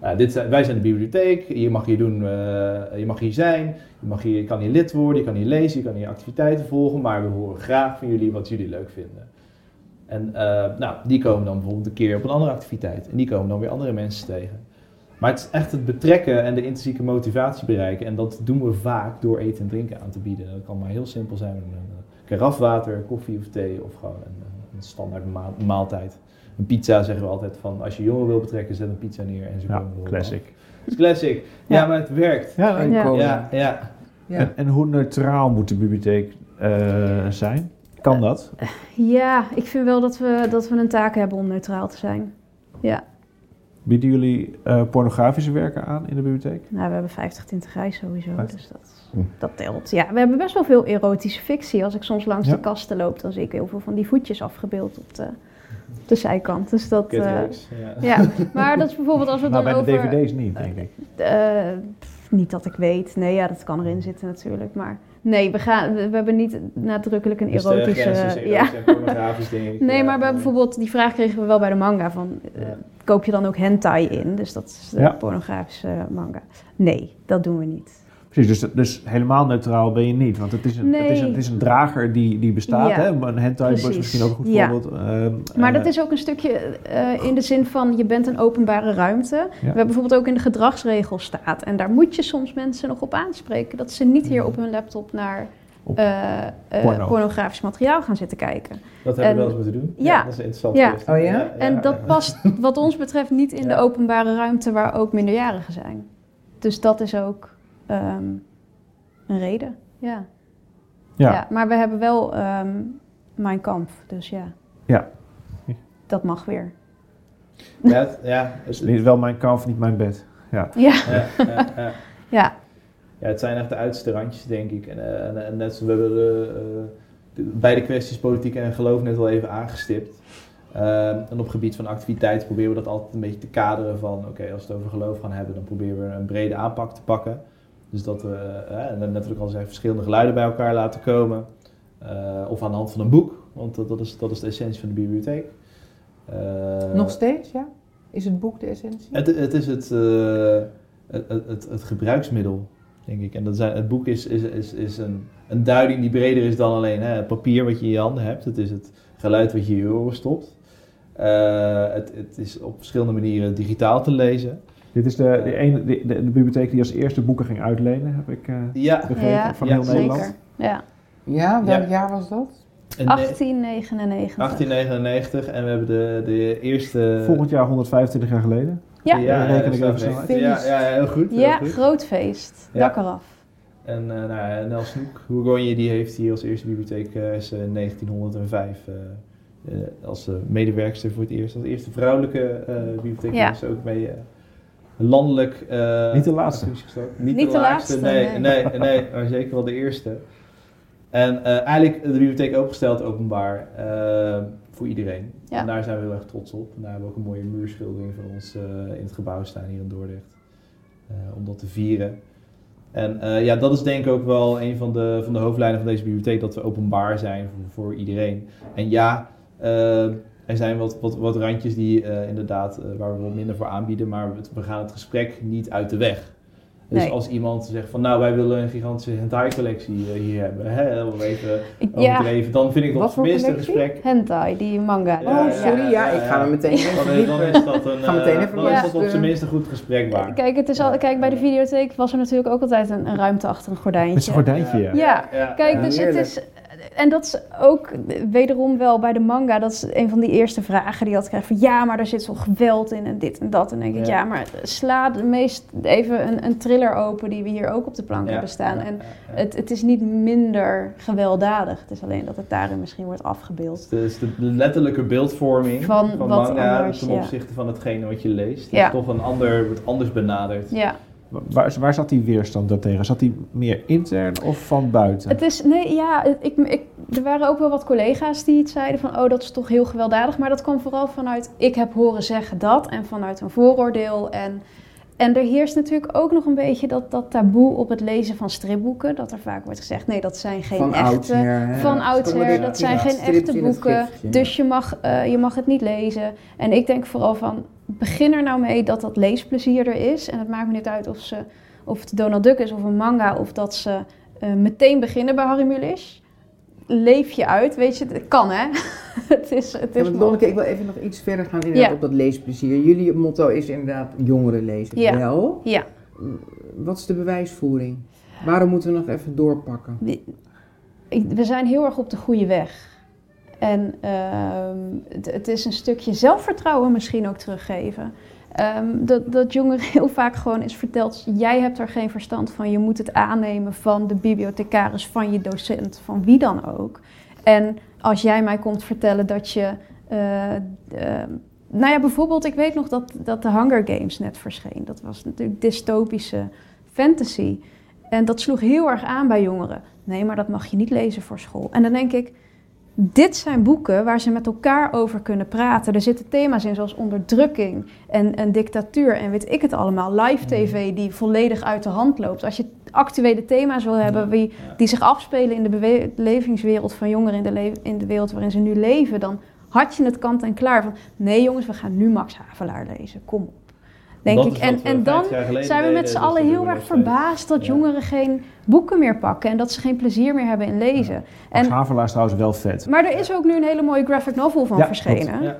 Speaker 4: nou, dit zijn, wij zijn de bibliotheek. Hier mag je doen, je mag hier zijn. Je, mag hier, je kan hier lid worden, je kan hier lezen, je kan hier activiteiten volgen. Maar we horen graag van jullie wat jullie leuk vinden. En eh, nou, die komen dan bijvoorbeeld een keer op een andere activiteit. En die komen dan weer andere mensen tegen. Maar het is echt het betrekken en de intrinsieke motivatie bereiken. En dat doen we vaak door eten en drinken aan te bieden. Dat kan maar heel simpel zijn met een karaf water, koffie of thee of gewoon een, een standaard ma- maaltijd. Een pizza zeggen we altijd van als je jongeren wil betrekken, zet een pizza neer en ze
Speaker 2: Ja,
Speaker 4: komen
Speaker 2: classic.
Speaker 4: Het is classic. Ja,
Speaker 2: Ja.
Speaker 4: maar het werkt.
Speaker 2: Ja, en,
Speaker 3: Ja.
Speaker 4: Ja, ja.
Speaker 1: Ja.
Speaker 2: en, en hoe neutraal moet de bibliotheek eh, zijn? Kan dat?
Speaker 3: Ja, ik vind wel dat we, dat we een taak hebben om neutraal te zijn. Ja.
Speaker 2: Bieden jullie eh, pornografische werken aan in de bibliotheek?
Speaker 3: Nou, we hebben 50 tinterij sowieso,
Speaker 2: 50.
Speaker 3: dus dat,
Speaker 2: Hm.
Speaker 3: dat telt. Ja, we hebben best wel veel erotische fictie. Als ik soms langs
Speaker 2: Ja.
Speaker 3: de kasten loop, dan zie ik heel veel van die voetjes afgebeeld op de, op de zijkant. Dus dat... eh,
Speaker 4: Catwalks, ja.
Speaker 3: ja, maar dat is bijvoorbeeld als we het
Speaker 2: Nou,
Speaker 3: dan
Speaker 2: bij de
Speaker 3: over...
Speaker 2: dvd's niet, denk ik.
Speaker 3: Eh, pff, niet dat ik weet. Nee, ja, dat kan erin zitten natuurlijk. Maar nee, we, gaan, we, we hebben niet nadrukkelijk een
Speaker 4: Dus de
Speaker 3: erotische... ja. Nee,
Speaker 4: ja.
Speaker 3: maar bij bijvoorbeeld, die vraag kregen we wel bij de manga van... eh, koop je dan ook hentai in? Dus dat is de
Speaker 2: Ja.
Speaker 3: pornografische manga. Nee, dat doen we niet.
Speaker 2: Precies, dus, dus helemaal neutraal ben je niet. Want het is een, het is een, het is een drager die, die bestaat.
Speaker 3: Ja,
Speaker 2: Hè? Een hentai is misschien ook een goed
Speaker 3: Ja.
Speaker 2: voorbeeld. Ehm,
Speaker 3: Maar
Speaker 2: eh,
Speaker 3: dat is ook een stukje eh, in de zin van je bent een openbare ruimte. We hebben bijvoorbeeld ook in de gedragsregels staat. En daar moet je soms mensen nog op aanspreken. Dat ze niet hier op hun laptop naar eh, eh,
Speaker 2: porno.
Speaker 3: pornografisch materiaal gaan zitten kijken.
Speaker 4: Dat hebben we wel eens moeten doen.
Speaker 3: Ja.
Speaker 4: dat is interessant.
Speaker 3: Ja.
Speaker 1: Oh ja?
Speaker 3: En dat past wat ons betreft niet in de
Speaker 4: Ja.
Speaker 3: openbare ruimte waar ook minderjarigen zijn. Dus dat is ook ehm, een reden. Ja.
Speaker 2: ja.
Speaker 3: Ja. maar we hebben wel ehm Mijn Kamp, dus ja.
Speaker 2: Ja.
Speaker 3: Dat mag weer.
Speaker 4: Ja, het- ja, Het
Speaker 2: is wel mijn kamp, niet mijn bed. Ja.
Speaker 3: Ja,
Speaker 4: ja, ja, ja.
Speaker 3: ja.
Speaker 4: Ja, het zijn echt de uiterste randjes, denk ik. En, eh, en, en net zo, we hebben de, eh, de- beide kwesties politiek en geloof net wel even aangestipt. Ehm, en op gebied van activiteit proberen we dat altijd een beetje te kaderen van... oké, als we het over geloof gaan hebben, dan proberen we een brede aanpak te pakken. Dus dat we, eh, en net wat ik al zei, verschillende geluiden bij elkaar laten komen. Eh, of aan de hand van een boek, want dat, dat, is, dat is de essentie van de bibliotheek. Eh,
Speaker 1: Nog steeds, ja? Is het boek de essentie?
Speaker 4: het, het is het, het, het, het, gebruiksmiddel, denk ik. En dat zijn, het boek is, is, is, is een, een duiding die breder is dan alleen hè, het papier wat je in je handen hebt. Het is het geluid wat je in je oren stopt. Het, het is op verschillende manieren digitaal te lezen.
Speaker 2: Dit is de, de, ene, de, de, de bibliotheek die als eerste boeken ging uitlenen, heb ik eh,
Speaker 4: Ja,
Speaker 2: begrepen,
Speaker 3: Ja,
Speaker 2: van
Speaker 4: ja,
Speaker 2: heel
Speaker 4: zeker.
Speaker 2: Nederland.
Speaker 3: Ja,
Speaker 1: Ja, welk
Speaker 4: Ja.
Speaker 1: jaar was dat?
Speaker 4: en
Speaker 3: 1899.
Speaker 4: 1899 en we hebben de, de eerste...
Speaker 2: Volgend jaar 125 jaar geleden.
Speaker 3: Ja,
Speaker 4: ja,
Speaker 2: reken
Speaker 4: dat
Speaker 2: ik even snel
Speaker 1: uit.
Speaker 4: Ja, ja, heel goed. heel
Speaker 3: Ja,
Speaker 4: goed.
Speaker 3: groot feest.
Speaker 4: Ja.
Speaker 3: Dak eraf.
Speaker 4: En uh, nou, Nel Snoek, die heeft hier als eerste bibliotheek uh, is, uh, 1905 uh, als medewerkster voor het eerst. Als eerste vrouwelijke bibliotheek
Speaker 3: Ja.
Speaker 4: is ook mee landelijk...
Speaker 2: Niet de laatste.
Speaker 4: Niet,
Speaker 3: Niet
Speaker 4: de,
Speaker 3: de
Speaker 4: laatste,
Speaker 3: laatste,
Speaker 4: nee, nee,
Speaker 3: nee.
Speaker 4: nee, maar zeker wel de eerste. En uh, eigenlijk de bibliotheek opengesteld openbaar uh, voor iedereen.
Speaker 3: Ja.
Speaker 4: En daar zijn we heel erg trots op. En daar hebben we ook een mooie muurschildering van ons uh, in het gebouw staan hier in Dordrecht. Uh, om dat te vieren. En uh, ja, dat is denk ik ook wel een van de, van de hoofdlijnen van deze bibliotheek, dat we openbaar zijn voor, voor iedereen. En ja, uh, er zijn wat, wat, wat randjes die uh, inderdaad, waar we wat minder voor aanbieden, maar we, we gaan het gesprek niet uit de weg. Dus
Speaker 3: Nee.
Speaker 4: als iemand zegt van nou wij willen een gigantische hentai-collectie uh, hier hebben, hè, om even
Speaker 3: Ja.
Speaker 4: overdreven, dan vind ik dat een
Speaker 1: collectie?
Speaker 4: gesprek.
Speaker 3: Hentai, die manga.
Speaker 4: Ja,
Speaker 1: oh, sorry, ja,
Speaker 4: ja,
Speaker 1: ik
Speaker 4: ja.
Speaker 1: ga me meteen even
Speaker 4: Dan, is- dan is dat een,
Speaker 1: Ga meteen
Speaker 4: eh,
Speaker 1: even
Speaker 4: dan is dat op zijn minst een goed gesprek waard.
Speaker 3: Kijk, het is al, kijk, bij de videotheek was er natuurlijk ook altijd een, een ruimte achter een gordijntje.
Speaker 2: Met zijn gordijntje, ja.
Speaker 3: Ja, Kijk,
Speaker 1: Ja,
Speaker 3: dus het is. En dat is ook wederom wel bij de manga. Dat is een van die eerste vragen die je had krijgt. Van ja, maar er zit zo'n geweld in en dit en dat. En dan denk ik,
Speaker 4: Ja.
Speaker 3: ja, maar sla de meest even een, een thriller open die we hier ook op de plank
Speaker 4: Ja,
Speaker 3: hebben staan.
Speaker 4: ja,
Speaker 3: En het, het is niet minder gewelddadig. Het is alleen dat het daarin misschien wordt afgebeeld.
Speaker 4: Dus de letterlijke beeldvorming
Speaker 3: Van
Speaker 4: van,
Speaker 3: wat
Speaker 4: manga
Speaker 3: anders,
Speaker 4: ten opzichte van hetgene wat je leest. Is toch een ander, wordt anders benaderd.
Speaker 3: Ja,
Speaker 2: Waar, waar zat die weerstand daartegen? Zat die meer intern of van buiten?
Speaker 3: Het is, nee, ja, ik, ik, er waren ook wel wat collega's die iets zeiden van, oh, dat is toch heel gewelddadig. Maar dat kwam vooral vanuit, ik heb horen zeggen dat en vanuit een vooroordeel. En, en er heerst natuurlijk ook nog een beetje dat, dat taboe op het lezen van stripboeken. Dat er vaak wordt gezegd, nee, dat zijn geen
Speaker 1: Van
Speaker 3: echte...
Speaker 1: oudsher, hè?
Speaker 3: Van oudsher, dat zijn geen echte boeken. Dus je mag, eh, je mag het niet lezen. En ik denk vooral van, begin er nou mee dat dat leesplezier er is. En het maakt me niet uit of, ze, of het Donald Duck is of een manga... of dat ze eh, meteen beginnen bij Harry Mulisch. Leef je uit, weet je, het kan hè. het is, het is
Speaker 1: want Lonneke, ik wil even nog iets verder gaan
Speaker 3: Ja.
Speaker 1: op dat leesplezier. Jullie motto is inderdaad jongeren lezen.
Speaker 3: Ja.
Speaker 1: Wel.
Speaker 3: Ja,
Speaker 1: Wat is de bewijsvoering? Waarom moeten we nog even doorpakken?
Speaker 3: we zijn heel erg op de goede weg. En ehm, het, het is een stukje zelfvertrouwen misschien ook teruggeven. Ehm, dat, dat jongeren heel vaak gewoon is verteld, jij hebt er geen verstand van. Je moet het aannemen van de bibliothecaris, van je docent, van wie dan ook. En als jij mij komt vertellen dat je eh, eh, nou ja, bijvoorbeeld, ik weet nog dat, dat de Hunger Games net verscheen. Dat was natuurlijk dystopische fantasy. En dat sloeg heel erg aan bij jongeren. Nee, maar dat mag je niet lezen voor school. En dan denk ik, dit zijn boeken waar ze met elkaar over kunnen praten. Er zitten thema's in zoals onderdrukking en, en dictatuur en weet ik het allemaal. Live tv die volledig uit de hand loopt. Als je actuele thema's wil hebben die, die zich afspelen in de belevingswereld van jongeren, in de, in de wereld waarin ze nu leven, dan had je het kant en klaar van nee jongens, we gaan nu Max Havelaar lezen. Kom op. Denk
Speaker 4: Dat
Speaker 3: ik. En,
Speaker 4: we
Speaker 3: en dan
Speaker 4: 50 jaar geleden
Speaker 3: zijn we met z'n allen heel erg verbaasd dat
Speaker 4: Ja.
Speaker 3: jongeren geen boeken meer pakken en dat ze geen plezier meer hebben in lezen.
Speaker 2: Max
Speaker 3: En,
Speaker 2: Havelaar is trouwens wel vet.
Speaker 3: maar er is ook nu een hele mooie graphic novel van
Speaker 2: Ja,
Speaker 3: verschenen.
Speaker 4: Ja.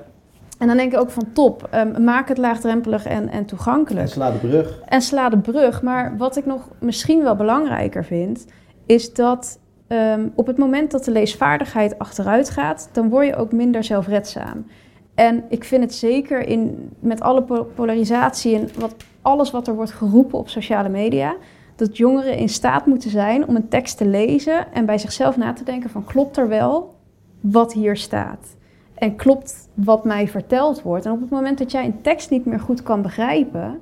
Speaker 3: En dan denk ik ook van top, ehm, maak het laagdrempelig en, en toegankelijk.
Speaker 4: En sla de brug.
Speaker 3: En sla de brug. Maar wat ik nog misschien wel belangrijker vind, is dat ehm, op het moment dat de leesvaardigheid achteruit gaat, dan word je ook minder zelfredzaam. En ik vind het zeker in, met alle po- polarisatie en wat, alles wat er wordt geroepen op sociale media, dat jongeren in staat moeten zijn om een tekst te lezen en bij zichzelf na te denken van klopt er wel wat hier staat? En klopt wat mij verteld wordt? En op het moment dat jij een tekst niet meer goed kan begrijpen,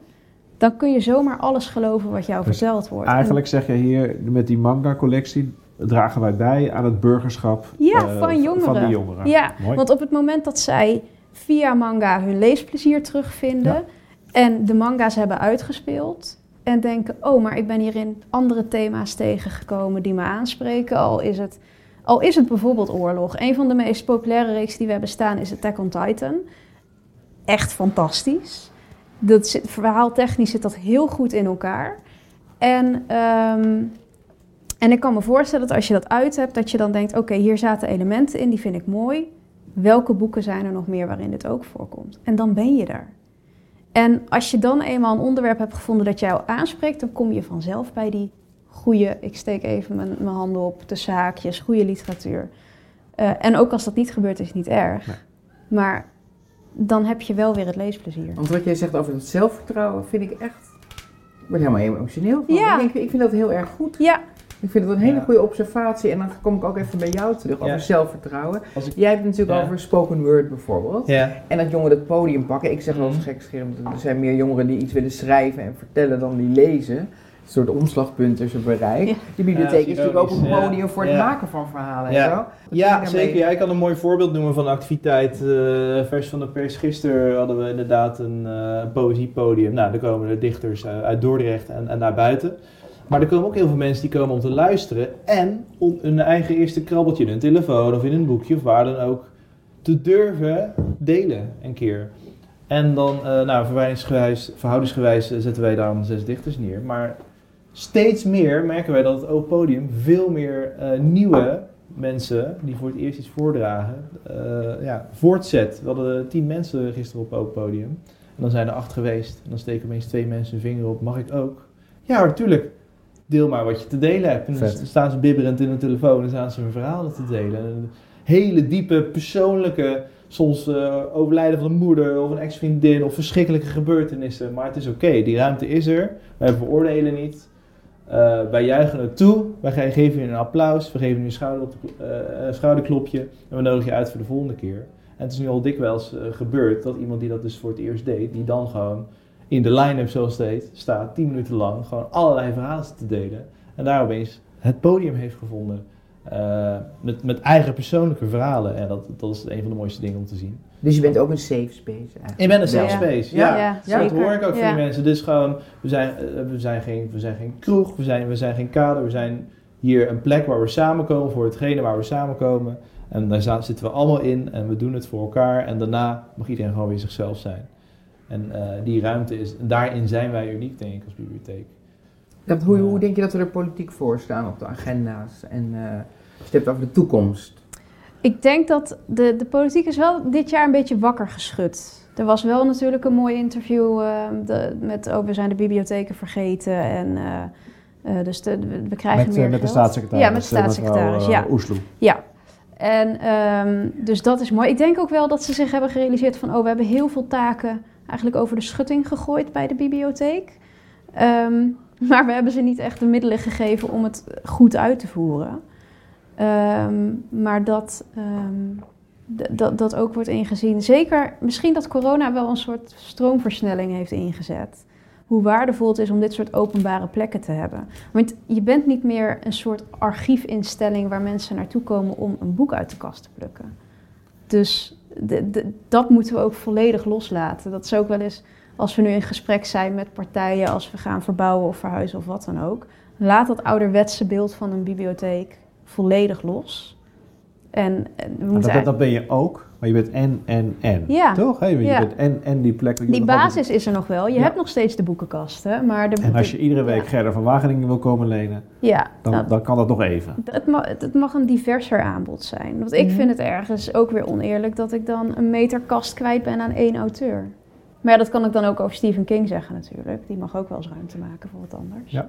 Speaker 3: dan kun je zomaar alles geloven wat jou
Speaker 2: Dus
Speaker 3: verteld wordt. En-
Speaker 2: Eigenlijk zeg je hier, met die manga-collectie dragen wij bij aan het burgerschap
Speaker 3: Ja,
Speaker 2: eh,
Speaker 3: van jongeren.
Speaker 2: Van die jongeren.
Speaker 3: Ja,
Speaker 2: Mooi.
Speaker 3: want op het moment dat zij via manga hun leesplezier terugvinden
Speaker 2: Ja.
Speaker 3: en de manga's hebben uitgespeeld en denken, oh, maar ik ben hierin andere thema's tegengekomen die me aanspreken, al is het, al is het bijvoorbeeld oorlog. Een van de meest populaire reeks die we hebben staan is Attack on Titan. Echt fantastisch. Dat zit, verhaaltechnisch zit dat heel goed in elkaar. En, ehm, en ik kan me voorstellen dat als je dat uit hebt, dat je dan denkt: oké, hier zaten elementen in, die vind ik mooi. Welke boeken zijn er nog meer waarin dit ook voorkomt? En dan ben je er. En als je dan eenmaal een onderwerp hebt gevonden dat jou aanspreekt, dan kom je vanzelf bij die goede, ik steek even mijn, mijn handen op, tussen haakjes, goede literatuur. Eh, en ook als dat niet gebeurt, is het niet erg.
Speaker 2: Nee.
Speaker 3: Maar dan heb je wel weer het leesplezier.
Speaker 1: Want wat jij zegt over het zelfvertrouwen vind ik echt... Ik word helemaal emotioneel van.
Speaker 3: Ja.
Speaker 1: Ik, ik vind dat heel erg goed.
Speaker 3: Ja,
Speaker 1: Ik vind het een hele
Speaker 4: Ja.
Speaker 1: goede observatie. En dan kom ik ook even bij jou terug over
Speaker 4: Ja.
Speaker 1: zelfvertrouwen.
Speaker 4: Als ik-
Speaker 1: Jij hebt het natuurlijk
Speaker 4: Ja.
Speaker 1: over spoken word bijvoorbeeld.
Speaker 4: Ja.
Speaker 1: En dat jongeren het podium pakken. Ik zeg wel eens
Speaker 4: Mhm.
Speaker 1: gekscherend, er zijn meer jongeren die iets willen schrijven en vertellen dan die lezen. Een soort omslagpunt tussen bereik.
Speaker 3: Ja.
Speaker 1: De bibliotheek
Speaker 4: Ja,
Speaker 1: is natuurlijk ook een podium voor het
Speaker 4: Ja.
Speaker 1: maken van verhalen
Speaker 4: Ja.
Speaker 1: en zo.
Speaker 4: Ja, zeker. Ja, ik kan een mooi voorbeeld noemen van een activiteit. eh, vers van de pers. Gisteren hadden we inderdaad een eh, poëziepodium. Nou, er komen de dichters eh, uit Dordrecht en, en naar buiten. Maar er komen ook heel veel mensen die komen om te luisteren. En om hun eigen eerste krabbeltje in hun telefoon of in een boekje of waar dan ook te durven delen een keer. En dan, eh nou, verhoudingsgewijs eh, zetten wij daar zes dichters neer. Maar steeds meer merken wij dat het open podium veel meer eh, nieuwe mensen die voor het eerst iets voordragen, ja, voortzet. We hadden tien mensen gisteren op open podium. En dan zijn er acht geweest. En dan steken opeens twee mensen hun vinger op. Mag ik ook? Ja, natuurlijk. Deel maar wat je te delen hebt. En dan staan ze bibberend in hun telefoon en staan ze hun verhalen te delen. En hele diepe, persoonlijke, soms eh, overlijden van een moeder of een ex-vriendin of verschrikkelijke gebeurtenissen. Maar het is oké, die ruimte is er. Wij veroordelen niet. Eh, wij juichen het toe. Wij ge- geven je een applaus. We geven je een schouder op de- eh, schouderklopje. En we nodigen je uit voor de volgende keer. En het is nu al dikwijls gebeurd dat iemand die dat dus voor het eerst deed, die dan gewoon in de line-up zoals het heet, staat, tien minuten lang, gewoon allerlei verhalen te delen. En daar opeens het podium heeft gevonden. eh, met, met eigen persoonlijke verhalen. En dat, dat is een van de mooiste dingen om te zien.
Speaker 1: Dus je bent ook een safe space eigenlijk.
Speaker 4: Ik ben een safe
Speaker 3: Ja.
Speaker 4: space.
Speaker 3: Ja,
Speaker 4: Ja,
Speaker 3: ja,
Speaker 4: dat
Speaker 3: zeker.
Speaker 4: hoor ik ook van die mensen. Dus gewoon, we zijn, eh, we zijn, geen, we zijn geen kroeg, we zijn, we zijn geen kader. We zijn hier een plek waar we samenkomen voor hetgene waar we samenkomen. En daar zitten we allemaal in en we doen het voor elkaar. En daarna mag iedereen gewoon weer zichzelf zijn. En eh, die ruimte is, en daarin zijn wij uniek denk ik als bibliotheek.
Speaker 1: Dat, hoe, hoe denk je dat we er politiek voor staan op de agenda's? En eh, als je het hebt over de toekomst.
Speaker 3: Ik denk dat de, de politiek is wel dit jaar een beetje wakker geschud. Er was wel natuurlijk een mooi interview eh, de, met oh, we zijn de bibliotheken vergeten en eh, eh, dus de, we, krijgen
Speaker 2: Met,
Speaker 3: meer
Speaker 2: met de staatssecretaris.
Speaker 3: Ja, met de staatssecretaris,
Speaker 2: mevrouw,
Speaker 3: ja.
Speaker 2: Oesloe.
Speaker 3: Ja. En ehm, dus dat is mooi. Ik denk ook wel dat ze zich hebben gerealiseerd van oh, we hebben heel veel taken eigenlijk over de schutting gegooid bij de bibliotheek. Ehm, maar we hebben ze niet echt de middelen gegeven om het goed uit te voeren. Ehm, maar dat, ehm, dat, dat ook wordt ingezien. Zeker, misschien dat corona wel een soort stroomversnelling heeft ingezet. Hoe waardevol het is om dit soort openbare plekken te hebben. Want je bent niet meer een soort archiefinstelling waar mensen naartoe komen om een boek uit de kast te plukken. Dus de, de- dat moeten we ook volledig loslaten. Dat is ook wel eens als we nu in gesprek zijn met partijen, als we gaan verbouwen of verhuizen of wat dan ook. Laat dat ouderwetse beeld van een bibliotheek volledig los. En, we
Speaker 2: Maar
Speaker 3: moeten
Speaker 2: dat, dat ben je ook, maar je bent en, en, en.
Speaker 3: Ja.
Speaker 2: Toch? Hey, je
Speaker 3: Ja.
Speaker 2: bent en, en die plek.
Speaker 3: Die
Speaker 2: altijd-
Speaker 3: basis is er nog wel. Je
Speaker 2: Ja.
Speaker 3: hebt nog steeds de boekenkasten, maar de,
Speaker 2: En als je iedere week
Speaker 3: Ja.
Speaker 2: Gerda van Wageningen wil komen lenen,
Speaker 3: ja,
Speaker 2: dan,
Speaker 3: nou,
Speaker 2: dan kan dat nog even.
Speaker 3: het, mag, het, het mag een diverser aanbod zijn. Want ik
Speaker 1: Mhm.
Speaker 3: vind het ergens ook weer oneerlijk dat ik dan een meter kast kwijt ben aan één auteur. Maar ja, dat kan ik dan ook over Stephen King zeggen natuurlijk. Die mag ook wel eens ruimte maken voor wat anders.
Speaker 2: Ja.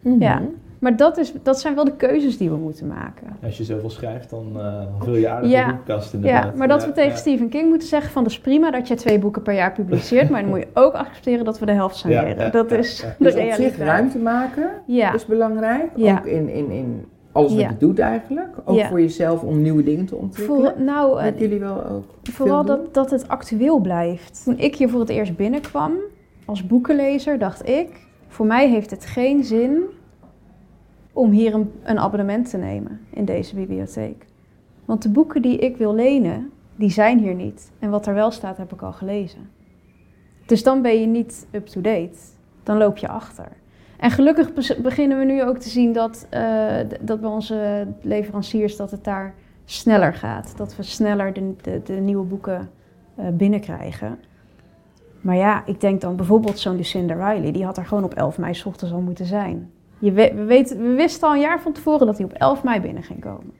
Speaker 1: Mhm.
Speaker 3: Ja. Maar dat, is, dat zijn wel de keuzes die we moeten maken.
Speaker 4: Als je zoveel schrijft, dan eh, vul je aardig
Speaker 3: Ja.
Speaker 4: de boekenkast inderdaad.
Speaker 3: Ja, maar dat
Speaker 4: Ja,
Speaker 3: we tegen
Speaker 4: ja.
Speaker 3: Stephen King moeten zeggen van... dat is prima dat je twee boeken per jaar publiceert... maar dan moet je ook accepteren dat we de helft
Speaker 4: Ja,
Speaker 3: saneren.
Speaker 4: ja,
Speaker 3: dat
Speaker 4: ja,
Speaker 3: is
Speaker 4: ja.
Speaker 3: de
Speaker 1: Dus op zich ruimte maken
Speaker 3: Ja,
Speaker 1: is belangrijk.
Speaker 3: Ja.
Speaker 1: Ook in, in, in alles wat
Speaker 3: Ja.
Speaker 1: je doet eigenlijk. Ook
Speaker 3: Ja.
Speaker 1: voor jezelf om nieuwe dingen te ontwikkelen.
Speaker 3: Voor, nou, eh,
Speaker 1: jullie wel ook
Speaker 3: Vooral dat, dat het actueel blijft. Toen ik hier voor het eerst binnenkwam als boekenlezer, dacht ik: voor mij heeft het geen zin om hier een, een abonnement te nemen in deze bibliotheek. Want de boeken die ik wil lenen, die zijn hier niet. En wat er wel staat, heb ik al gelezen. Dus dan ben je niet up-to-date. Dan loop je achter. En gelukkig beginnen we nu ook te zien dat, eh, dat bij onze leveranciers dat het daar sneller gaat. Dat we sneller de, de, de nieuwe boeken eh, binnenkrijgen. Maar ja, ik denk dan bijvoorbeeld zo'n Lucinda Riley, die had er gewoon op 11 mei 's ochtends al moeten zijn. Je we, we, weten, we wisten al een jaar van tevoren dat hij op 11 mei binnen ging komen.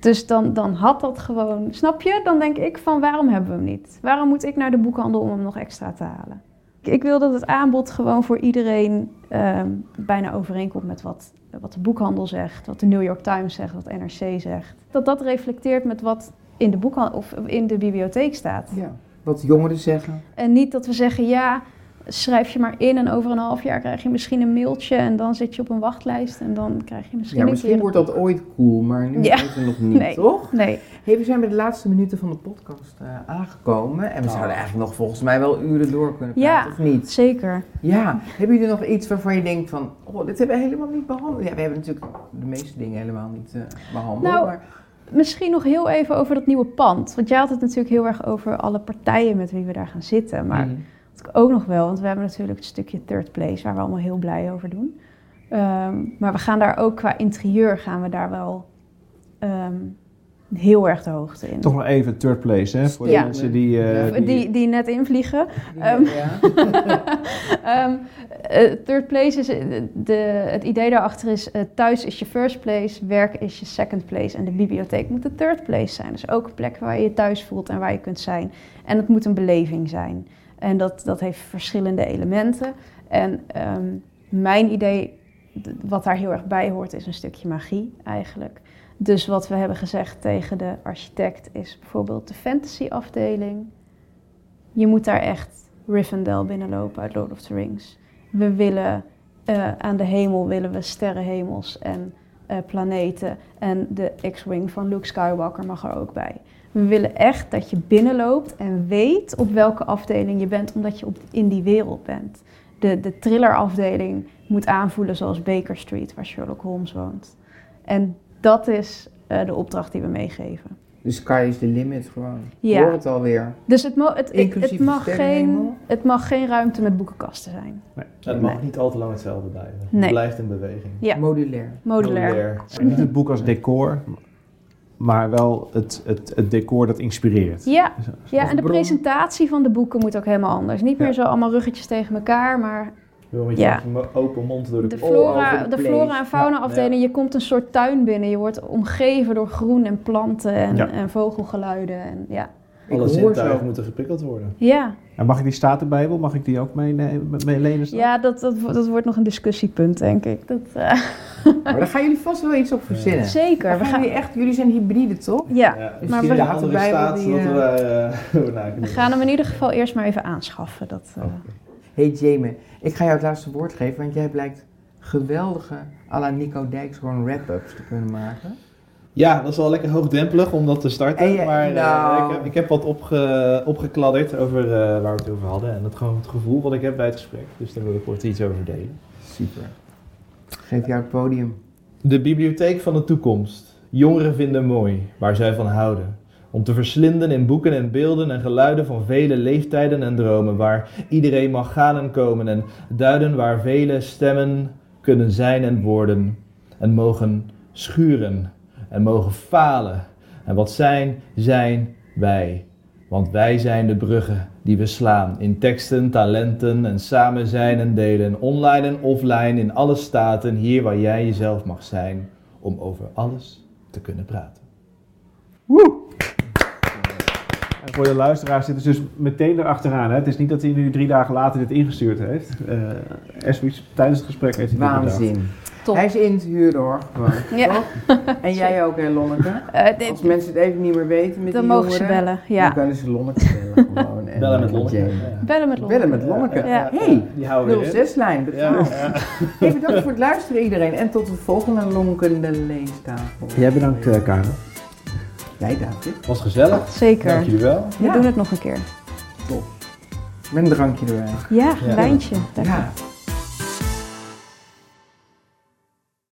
Speaker 3: Dus dan, dan had dat gewoon, snap je? Dan denk ik van waarom hebben we hem niet? Waarom moet ik naar de boekhandel om hem nog extra te halen? Ik- Ik wil dat het aanbod gewoon voor iedereen ehm, bijna overeenkomt met wat, wat de boekhandel zegt, wat de New York Times zegt, wat NRC zegt. Dat dat reflecteert met wat in de, boekhandel, of in de bibliotheek staat.
Speaker 1: Ja. Wat jongeren zeggen.
Speaker 3: En niet dat we zeggen, ja, schrijf je maar in en over een half jaar krijg je misschien een mailtje en dan zit je op een wachtlijst en dan krijg je misschien
Speaker 1: Ja,
Speaker 3: een
Speaker 1: misschien
Speaker 3: keer...
Speaker 1: wordt dat ooit cool, maar nu
Speaker 3: Ja.
Speaker 1: weten we nog niet,
Speaker 3: Nee.
Speaker 1: toch?
Speaker 3: Nee,
Speaker 1: Hey, we zijn bij de laatste minuten van de podcast eh, aangekomen. En we
Speaker 2: Oh.
Speaker 1: zouden eigenlijk nog volgens mij wel uren door kunnen
Speaker 3: Ja.
Speaker 1: praten, of niet?
Speaker 3: zeker.
Speaker 1: Ja. Hebben jullie nog iets waarvan je denkt van... Oh, dit hebben we helemaal niet behandeld. Ja, we hebben natuurlijk de meeste dingen helemaal niet eh, behandeld.
Speaker 3: Nou,
Speaker 1: maar
Speaker 3: Misschien nog heel even over dat nieuwe pand. Want jij had het natuurlijk heel erg over alle partijen met wie we daar gaan zitten. Maar
Speaker 1: Mhm.
Speaker 3: Wat ik ook nog wel, want we hebben natuurlijk het stukje third place waar we allemaal heel blij over doen. Ehm, maar we gaan daar ook qua interieur gaan we daar wel ehm, heel erg de hoogte in.
Speaker 2: Toch nog even third place, hè? Voor de mensen die... eh, die-
Speaker 3: Die, die net invliegen.
Speaker 1: Ja,
Speaker 3: Ehm,
Speaker 1: ja.
Speaker 3: Ehm, eh, third place is, eh, de, het idee daarachter is, thuis is je first place, werk is je second place en de bibliotheek moet de third place zijn. Dus ook een plek waar je je thuis voelt en waar je kunt zijn. En het moet een beleving zijn. En dat, dat heeft verschillende elementen. En ehm, mijn idee, wat daar heel erg bij hoort, is een stukje magie eigenlijk. Dus wat we hebben gezegd tegen de architect is bijvoorbeeld de fantasy afdeling. Je moet daar echt Rivendell binnenlopen uit Lord of the Rings. We willen eh, aan de hemel willen we sterrenhemels en eh, planeten. En de X-Wing van Luke Skywalker mag er ook bij. We willen echt dat je binnenloopt en weet op welke afdeling je bent, omdat je op, in die wereld bent. De, de thrillerafdeling moet aanvoelen zoals Baker Street, waar Sherlock Holmes woont. En dat is eh, de opdracht die we meegeven.
Speaker 1: De sky is the limit gewoon.
Speaker 3: Ja.
Speaker 1: Hoor het alweer.
Speaker 3: Dus het, mo- het, het,
Speaker 1: de
Speaker 3: mag geen, het mag geen ruimte met boekenkasten zijn.
Speaker 4: Het mag
Speaker 3: Nee.
Speaker 4: niet al te lang hetzelfde blijven.
Speaker 3: Nee.
Speaker 4: Het blijft in beweging.
Speaker 3: Ja,
Speaker 1: Modulair.
Speaker 3: modulair.
Speaker 2: En niet het boek als decor, maar wel het, het, het decor dat inspireert.
Speaker 3: Ja, ja, en de
Speaker 1: bron.
Speaker 3: presentatie van de boeken moet ook helemaal anders. Niet
Speaker 2: Ja.
Speaker 3: meer zo allemaal ruggetjes tegen elkaar, maar
Speaker 4: met
Speaker 3: Ja.
Speaker 4: open mond door de,
Speaker 3: de flora, de flora en fauna
Speaker 4: Ja,
Speaker 3: afdeling. Je komt een soort tuin binnen. Je wordt omgeven door groen en planten en,
Speaker 2: Ja.
Speaker 3: en vogelgeluiden. En, ja.
Speaker 4: Alle zintuigen
Speaker 1: zo.
Speaker 4: moeten geprikkeld worden.
Speaker 3: Ja,
Speaker 2: En mag ik die Statenbijbel, mag ik die ook meenemen? Mee lenen
Speaker 3: ja dat, dat, dat wordt nog een discussiepunt, denk ik. Dat, eh,
Speaker 1: Maar daar gaan jullie vast wel iets op verzinnen.
Speaker 3: zeker. We
Speaker 1: gaan jullie echt, jullie zijn hybride toch?
Speaker 3: ja,
Speaker 1: Dus
Speaker 3: maar
Speaker 1: die
Speaker 3: we,
Speaker 4: staat
Speaker 1: die, eh,
Speaker 4: we eh, over na
Speaker 3: we gaan hem in ieder geval eerst maar even aanschaffen. Dat, eh,
Speaker 1: Hey Jamie, ik ga jou het laatste woord geven, want jij blijkt geweldige à la Nico Dijkshoorn wrap-ups te kunnen maken.
Speaker 4: Ja, dat is wel lekker hoogdrempelig om dat te starten.
Speaker 1: Je-
Speaker 4: maar eh,
Speaker 1: nou.
Speaker 4: ik, heb, ik heb wat opge, opgekladderd over eh, waar we het over hadden. En dat gewoon het gevoel wat ik heb bij het gesprek. Dus daar wil ik kort iets over delen.
Speaker 1: Super. Geef jou het podium.
Speaker 4: De bibliotheek van de toekomst. Jongeren vinden mooi, waar zij van houden. Om te verslinden in boeken en beelden en geluiden van vele leeftijden en dromen. Waar iedereen mag gaan en komen en duiden waar vele stemmen kunnen zijn en worden. En mogen schuren en mogen falen. En wat zijn, zijn wij. Want wij zijn de bruggen die we slaan in teksten, talenten en samen zijn en delen. Online en offline, in alle staten, hier waar jij jezelf mag zijn. Om over alles te kunnen praten.
Speaker 2: En voor de luisteraars zitten ze dus meteen erachteraan. Hè? Het is niet dat hij nu drie dagen later dit ingestuurd heeft. Eh Eswich, tijdens het gesprek heeft hij dit bedacht.
Speaker 1: Waanzin.
Speaker 3: Top.
Speaker 1: Hij is in te huren hoor. Gewoon.
Speaker 3: Ja.
Speaker 1: Toch? En jij ook hè, Lonneke?
Speaker 3: Eh, dit-
Speaker 1: Als mensen het even niet meer weten met
Speaker 3: dan
Speaker 1: die
Speaker 3: mogen ze bellen.
Speaker 1: Dan
Speaker 3: Ja.
Speaker 1: kunnen ze Lonneke bellen gewoon. En
Speaker 4: Bellen met
Speaker 1: dan
Speaker 4: Lonneke.
Speaker 3: Bellen met Lonneke.
Speaker 1: Bellen met Lonneke.
Speaker 3: Ja.
Speaker 1: Hey,
Speaker 4: Die houden we erin.
Speaker 1: 06-lijn,
Speaker 4: Ja.
Speaker 1: Hey, bedankt voor het luisteren iedereen. En tot de volgende lonkende leestafel.
Speaker 2: Jij bedankt, eh, Karen.
Speaker 1: Jij David.
Speaker 4: Was gezellig.
Speaker 3: Zeker.
Speaker 4: Dank jullie wel.
Speaker 3: We doen het nog een keer.
Speaker 1: Met een drankje erbij.
Speaker 3: Ja,
Speaker 4: Ja.
Speaker 3: een wijntje.
Speaker 1: Ja.